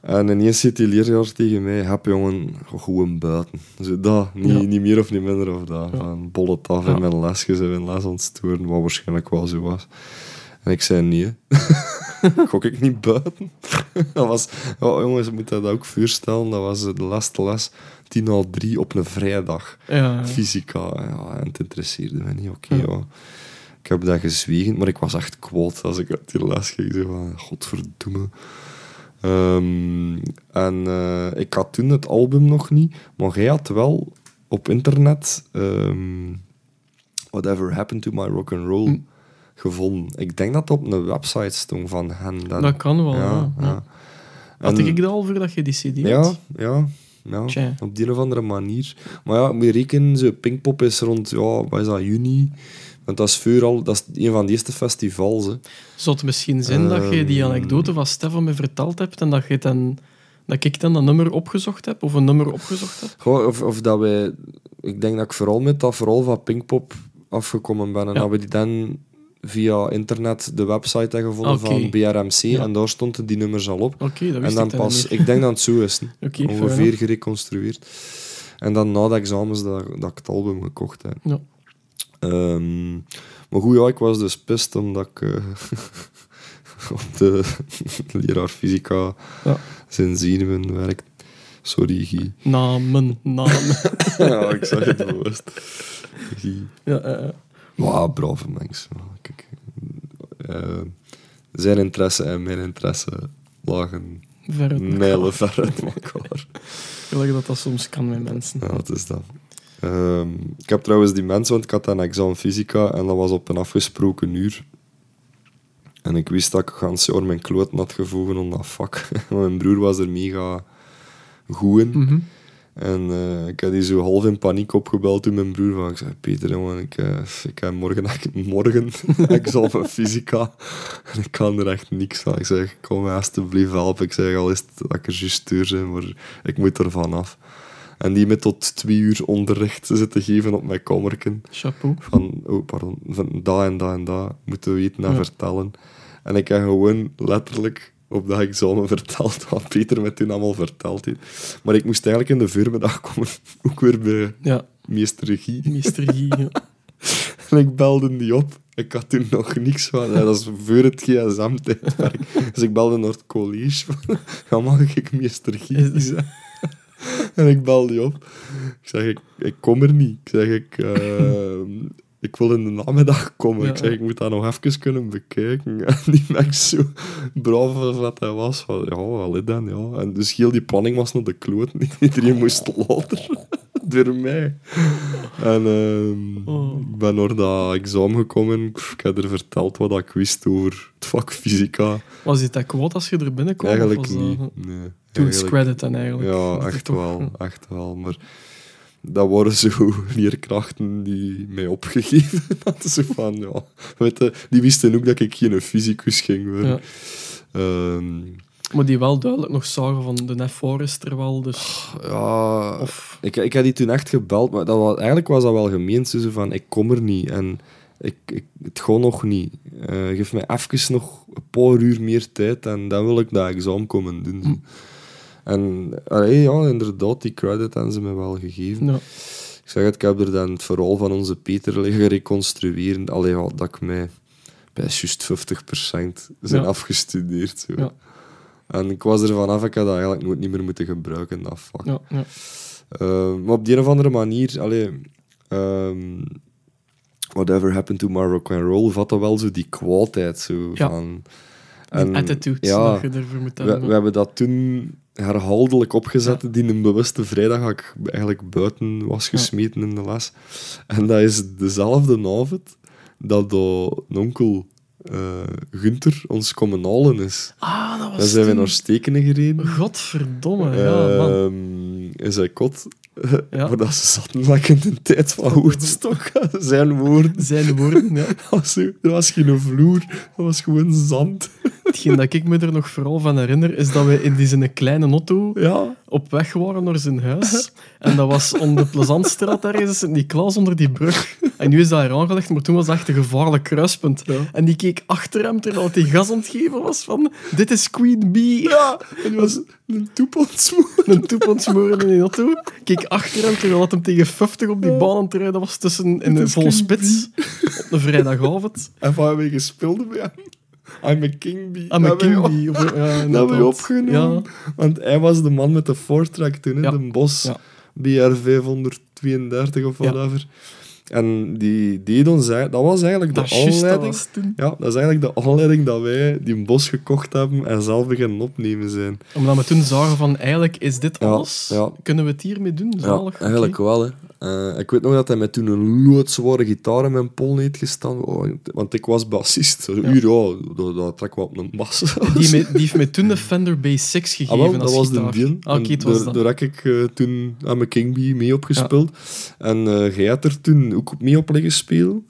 En ineens zit die leerjaar tegen mij, heb jongen, gewoon buiten. Zo dat, niet, Ja. niet meer of niet minder of dat. Ja. Van bol het af Ja. in mijn lesjes en mijn les ontstoren, wat waarschijnlijk wel zo was. En ik zei nee. <laughs> Gok ik niet buiten? <laughs> dat was, oh, jongens, je moet dat ook voorstellen, dat was de laatste les, tien al drie op een vrijdag. Ja, Fysica, ja, en het interesseerde me niet. Oké, ja. Ik heb dat gezwegen, maar ik was echt kwaad als ik uit die les ging. Zo van, godverdomme. Ehm, en eh, ik had toen het album nog niet, maar jij had wel op internet ehm, Whatever Happened to My Rock and Roll Hm. Gevonden. Ik denk dat het op een website stond van hen. Dat, dat kan wel. Ja, ja. Had En- ik dat al voordat je die CD ja, had? ja, ja. Tja. op die of andere manier. Maar ja, moet je rekenen, zo Pinkpop is rond, ja, wat is dat, juni? Want dat is vooral, dat is een van de eerste festivals. Hè. Zou het misschien zijn dat je die Ehm. anekdote van Stefan me verteld hebt en dat, je dan, dat ik dan dat nummer opgezocht heb, of een nummer opgezocht heb? Goh, of, of dat wij, ik denk dat ik vooral met dat vooral van Pinkpop afgekomen ben. En Ja. dat we die dan via internet de website hebben gevonden van BRMC. Ja. En daar stonden die nummers al op. Dat En wist dan ik dan pas, ik denk dat het zo is. <laughs> ongeveer gereconstrueerd. En dan na de examens dat, dat ik het album gekocht heb. Ja. Ehm, maar goed, ja, ik was dus pist omdat ik eh, <laughs> op de <laughs> leraar fysica Ja. zijn zenuwen werkt. Sorry, Guy. Namen, namen. ja, ik zag het bewust. Guy. ja, eh, eh. Maar brave mensen. Eh, zijn interesse en mijn interesse lagen mijlen ver uit elkaar. Gelijk dat dat soms kan met mensen. Ja, dat is dat. Ehm, ik heb trouwens die mensen, want ik had een examen fysica en dat was op een afgesproken uur. En ik wist dat ik gans jaar mijn kloot had gevoegen om dat vak. <laughs> mijn broer was er mega goed in. Mhm. En eh, ik had die zo half in paniek opgebeld toen mijn broer van, ik zei, Peter, jongen, ik, eh, ik heb morgen, <laughs> morgen examen <laughs> fysica en ik kan er echt niks aan. Ik zeg, kom mij alsjeblieft helpen. Ik zeg, al is het dat ik er juist zijn, maar ik moet er vanaf. En die me tot twee uur onderricht zitten geven op mijn kamerken. Chapeau. Van, oh, pardon, van dat en dat en dat moeten weten en Ja. vertellen. En ik heb gewoon letterlijk op dat examen verteld wat Peter me toen allemaal verteld heeft. Maar ik moest eigenlijk in de voormiddag komen, <laughs> ook weer bij Ja, meester Guy. meester Guy. ja. <laughs> En ik belde die op. Ik had toen nog niks van. Dat is voor het gsm-tijdperk. Dus ik belde naar het college. <laughs> Van, ja, mag ik meester Guy? En ik belde die op. Ik zeg, ik, ik kom er niet. Ik zeg, ik, eh, ik wil in de namiddag komen. Ja. Ik zeg, ik moet dat nog even kunnen bekijken. <laughs> En die mens zo braaf als wat hij was. Van, ja, wel dan, ja. En dus heel die planning was naar de kloot. <laughs> Iedereen moest later. <laughs> Door mij. En ehm, Oh. ik ben naar dat examen gekomen. Ik heb er verteld wat ik wist over het vak fysica. Was dit dat kwaad als je er binnenkwam? Eigenlijk dat- niet. Nee, Toen eigenlijk- credit dan eigenlijk. Ja, Dat echt wel. Echt wel. Maar dat waren zo <laughs> leerkrachten die mij opgegeven <laughs> hadden. Zo van, ja, weet je, die wisten ook dat ik geen fysicus ging worden. Ja. Ehm, Maar die wel duidelijk nog zagen van de Nef Forest er wel, dus... ja, Of, ik, ik heb die toen echt gebeld, maar dat was, eigenlijk was dat wel gemeend. Zo van, ik kom er niet en ik, ik, het gaat nog niet. Eh, geef mij even nog een paar uur meer tijd en dan wil ik dat examen komen doen. En allee, ja, inderdaad, die credit hebben ze me wel gegeven. ja. Ik zeg het, ik heb er dan het verhaal van onze Peter liggen reconstrueren. Allee, ja, dat ik mij bij juist 50% zijn Ja. afgestudeerd. Zo. Ja. En ik was er vanaf, ik had dat eigenlijk nooit niet meer moeten gebruiken, dat vak. Ja, ja. Uh, maar op die een of andere manier, allee, ehm, whatever happened to my rock and roll, vat dat wel zo die kwaadheid zo Ja. van. Die attitude ja, dat je ervoor moet we, hebben. we hebben dat toen herhaaldelijk opgezet, die een bewuste vrijdag ik eigenlijk buiten was gesmeten in de les. En dat is dezelfde avond dat de onkel eh Gunther ons komen halen is. Ah, dat was Dan zijn we naar Stekenen gereden. Godverdomme, ja, man. Ehm, in zijn kot. <laughs> Ja. Maar dat ze zaten lekker in de tijd van Woodstock. <laughs> Zijn woorden. Zijn woorden, ja. <laughs> Dat was zo- Er was geen vloer, dat was gewoon zand. Hetgeen dat ik me er nog vooral van herinner, is dat we in die zijn kleine auto Ja. Op weg waren naar zijn huis. En dat was onder de Plezantstraat, daar is die klas onder die brug. En nu is dat er aangelegd, maar toen was dat echt een gevaarlijk kruispunt. Ja. En die keek achter hem terwijl hij gas aan het geven was van dit is Queen Bee. Ja, en die was een toepelsmoer. Een toep aan het smoren in die auto. Keek achter hem terwijl hem tegen 50 op die baan aan het rijden was tussen in een vol spits op een vrijdagavond. En van hebben we gespeeld bij hem. I'm a king bee. Hebben we- King Bee. Of, ja, Dat we opgenomen. Want hij was de man met de voortrack toen, hè, Ja. de Bos. Ja. BR 532 of Ja. whatever. En die deed ons... eigenlijk- Dat was eigenlijk de Dat aanleiding... Ja, dat is eigenlijk de aanleiding dat wij die bos gekocht hebben en zelf beginnen opnemen zijn. Omdat we toen zagen van, eigenlijk is dit Ja, alles. ja. Kunnen we het hiermee doen? Zalig. oké. eigenlijk wel. Hè. Eh, ik weet nog dat hij met toen een loodzware gitaar in mijn pol heeft gestaan. Oh, want ik was bassist. Ja. Uur, ja, dat, dat trekken we op een bas. Die, <laughs> me- die heeft me toen de Fender Bass 6 gegeven Ah, wel, als dat was gitaar. de deal. Ah, Oké, En het was daar, dat. daar heb ik eh, toen aan mijn King Bee mee opgespeeld. En eh jij had er toen ook mee op liggen spelen.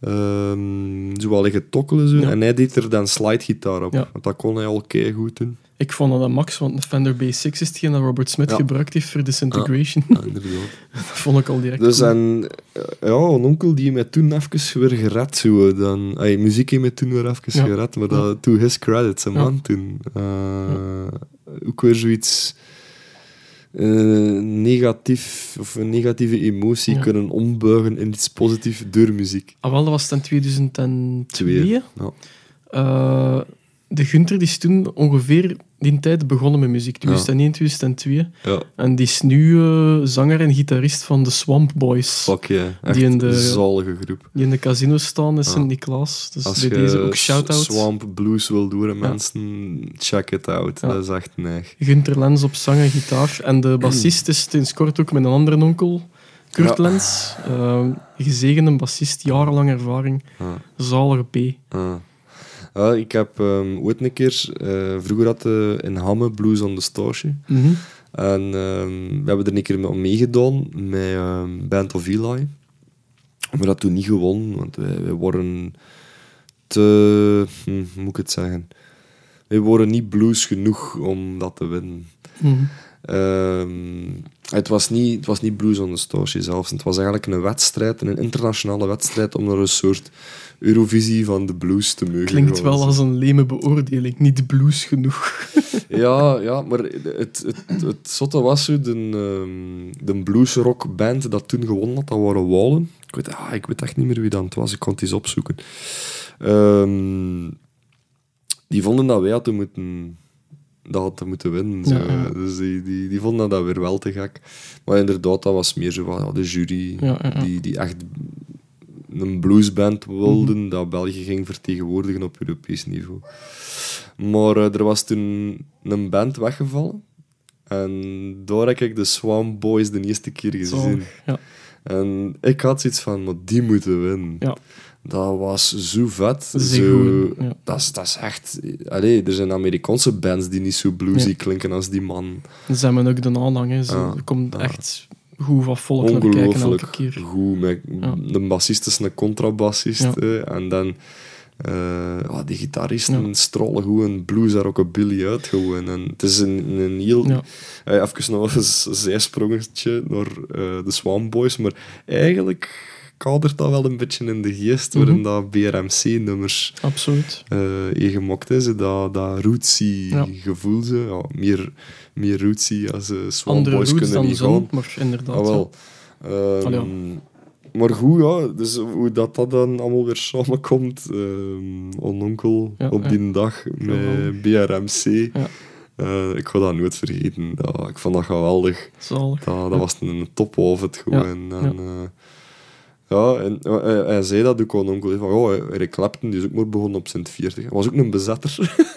Ehm zo wel liggen tokkelen zo. Ja. En hij deed er dan slidegitaar op. Ja. Want dat kon hij al goed doen. Ik vond dat een max, want de Fender Bass 6 is hetgeen dat Robert Smith Ja. gebruikt heeft voor Disintegration. Ja, inderdaad. <laughs> dat vond ik al direct Dus cool. en, eh, ja, een onkel die mij toen even weer gered. Zo, eh, dan, ay, muziek heeft mij toen weer even Ja. gered. Maar dat, to his credits, Ja. man. Toen. Eh, Ook weer zoiets... negatief, of een negatieve emotie Ja. kunnen ombuigen in iets positiefs door muziek. Ah, wel, dat was het in 2002. Twee. Ja. De Gunther die is toen ongeveer die tijd begonnen met muziek. 2001, 2002. ja, En die is nu eh, zanger en gitarist van de Swamp Boys. fuck yeah. Echt Die in de- zalige groep. Die in de casino staan is Ja. Sint-Niklaas. Dus Als bij je deze ook shout-out. Swamp Blues wil doen, mensen, check it out. Ja. Dat is echt neig. Gunther Lens op zang en gitaar. En de bassist is sinds kort ook met een andere onkel, Kurt Ja. Lens. Uh, gezegende bassist, jarenlang ervaring. Ja. Zalige P. Ja, ik heb ehm, ooit een keer, eh, vroeger had eh, in Hamme Blues on the Stage. Mhm. En ehm, we hebben er een keer mee meegedaan met ehm, Band of Eli. Maar dat toen niet gewonnen, want wij, wij worden te... Hm, hoe moet ik het zeggen? Wij worden niet blues genoeg om dat te winnen. Ehm, het, was niet, het was niet Blues on the Stage zelfs. Het was eigenlijk een wedstrijd, een internationale wedstrijd, om naar een soort Eurovisie van de blues te mogen Klinkt wel als een leme beoordeling, niet blues genoeg. <laughs> Ja, ja, maar het, het, het, zotte was zo, de, ehm, de bluesrockband dat toen gewonnen had, dat waren Wallen. Ik weet, ah, ik weet echt niet meer wie dat was, ik kon het eens opzoeken. Ehm, die vonden dat wij hadden moeten, dat hadden moeten winnen. Zo. Ja. Dus die, die, die vonden dat weer wel te gek. Maar inderdaad, dat was meer zo van ja, de jury. Die, die echt een bluesband wilden Mhm. dat België ging vertegenwoordigen op Europees niveau. Maar eh, er was toen een band weggevallen. En daar heb ik de Swan Boys de eerste keer gezien. Ja. En ik had zoiets van, maar die moeten winnen. Ja. Dat was zo vet. Zo, ja. dat, is, dat is echt... Allee, er zijn Amerikaanse bands die niet zo bluesy Ja. klinken als die man. Ze hebben ook de aanhang. hè. Ze Ja, er komt echt goed wat volk naar kijken elke keer. goed. Met. De bassist is een contrabassist. En dan... ja, die gitaristen Ja. strollen goed een blues daar ook een Billy uit gewoon. En het is een, een heel... Ja. Eh, even nog een zijsprongetje naar eh, de Swan Boys, maar eigenlijk kadert dat wel een beetje in de geest waarin Mhm. dat BRMC-nummers Absoluut. eh ingemokt is. Dat, dat rootsy Ja. gevoel. Zo. Ja, meer, meer rootsy als uh, Swan Andere Boys kunnen dan niet zon, gaan. maar inderdaad. Ah, wel. Ehm, Allee. Maar goed, ja. Dus hoe dat, dat dan allemaal weer samenkomt. ehm ononkel Ja, op die dag met. BRMC. Ja. Eh, ik ga dat nooit vergeten. Ik vond dat geweldig. Zalig. Dat, dat was een topavond gewoon. Ja, En, eh, ja, en eh, hij, zei dat ook aan onkel. Van, oh, Eric Clapton die is ook maar begonnen op Sint 40. Hij was ook een bezetter. <laughs>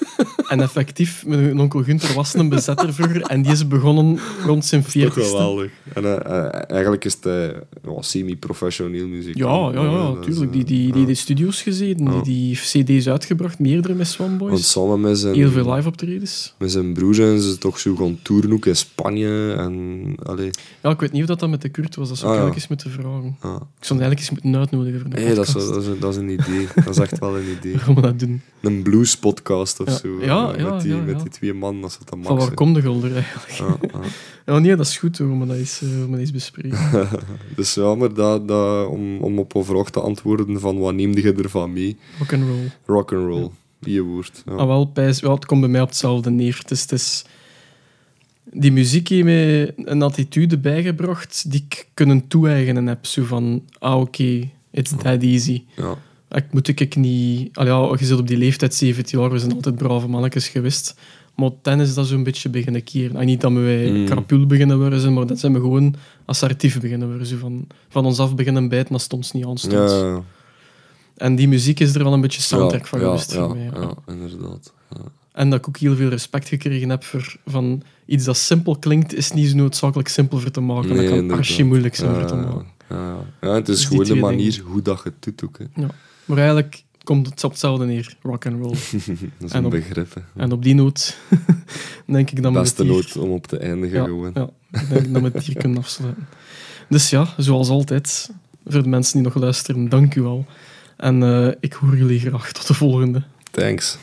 En effectief, mijn onkel Gunther was een bezetter vroeger en die is begonnen rond zijn Toch 40ste. geweldig. En eh, eigenlijk is ja, semi-professioneel muziek. Ja, ja, ja, tuurlijk. Die, die, die, die studio's gezeten, die, die cd's uitgebracht, meerdere met Swan Want Boys. samen met zijn, Heel veel live optredens. met zijn broer zijn ze toch zo gaan toeren ook in Spanje. En, allee, Ja, ik weet niet of dat, dat met de Kurt was, dat zou ik Ah, ja. eigenlijk eens moeten vragen. Ik eigenlijk eens moeten uitnodigen voor Hey, dat, is, podcast. dat, is, dat is een idee. <laughs> Dat is echt wel een idee. Gaan we dat doen? Een blues-podcast of Ja. zo. Ja, eh, ja, met, die, ja, met die twee mannen, als het dan Van max waar komt de gulder eigenlijk? <laughs> Ja, nee, dat is goed hoor, maar dat is, eh, maar dat is bespreken. <laughs> Dus ja, maar dat, dat, om, om op een vraag te antwoorden van wat neemde je ervan mee? Rock and roll. Rock and roll, je woord. Ja. Ah, wel, pijs, wel, het komt bij mij op hetzelfde neer. Het is, het is, die muziek heeft mij een attitude bijgebracht die ik kunnen toe-eigenen heb. Zo van, ah oké, it's that easy. Ja. Ik moet ik niet... Allee, ja, je zit op die leeftijd, 17 jaar, we zijn altijd brave mannetjes geweest. Maar dan is dat zo'n beetje beginnen keren. En niet dat wij Mm. krapul beginnen worden, maar dat zijn we gewoon assertief beginnen worden. Zo van, van ons af beginnen bijten het ons niet aanstond. Ja, ja, En die muziek is er wel een beetje soundtrack van geweest ja, ja. inderdaad. Ja. En dat ik ook heel veel respect gekregen heb voor van iets dat simpel klinkt, is niet zo noodzakelijk simpel voor te maken. dat kan archi moeilijk zijn voor te maken. ja, ja. Het is Dus gewoon de manier dingen. hoe dat je het doet ook. Ja. Maar eigenlijk komt het op hetzelfde neer, rock and roll. <laughs> Dat is En een op- begrip. Hè. en op die noot <laughs> denk ik dat we Beste noot om op te eindigen ja, gewoon. ja, ik denk dat we het hier kunnen afsluiten. Dus ja, zoals altijd, voor de mensen die nog luisteren, dank u wel. En eh, ik hoor jullie graag tot de volgende. Thanks.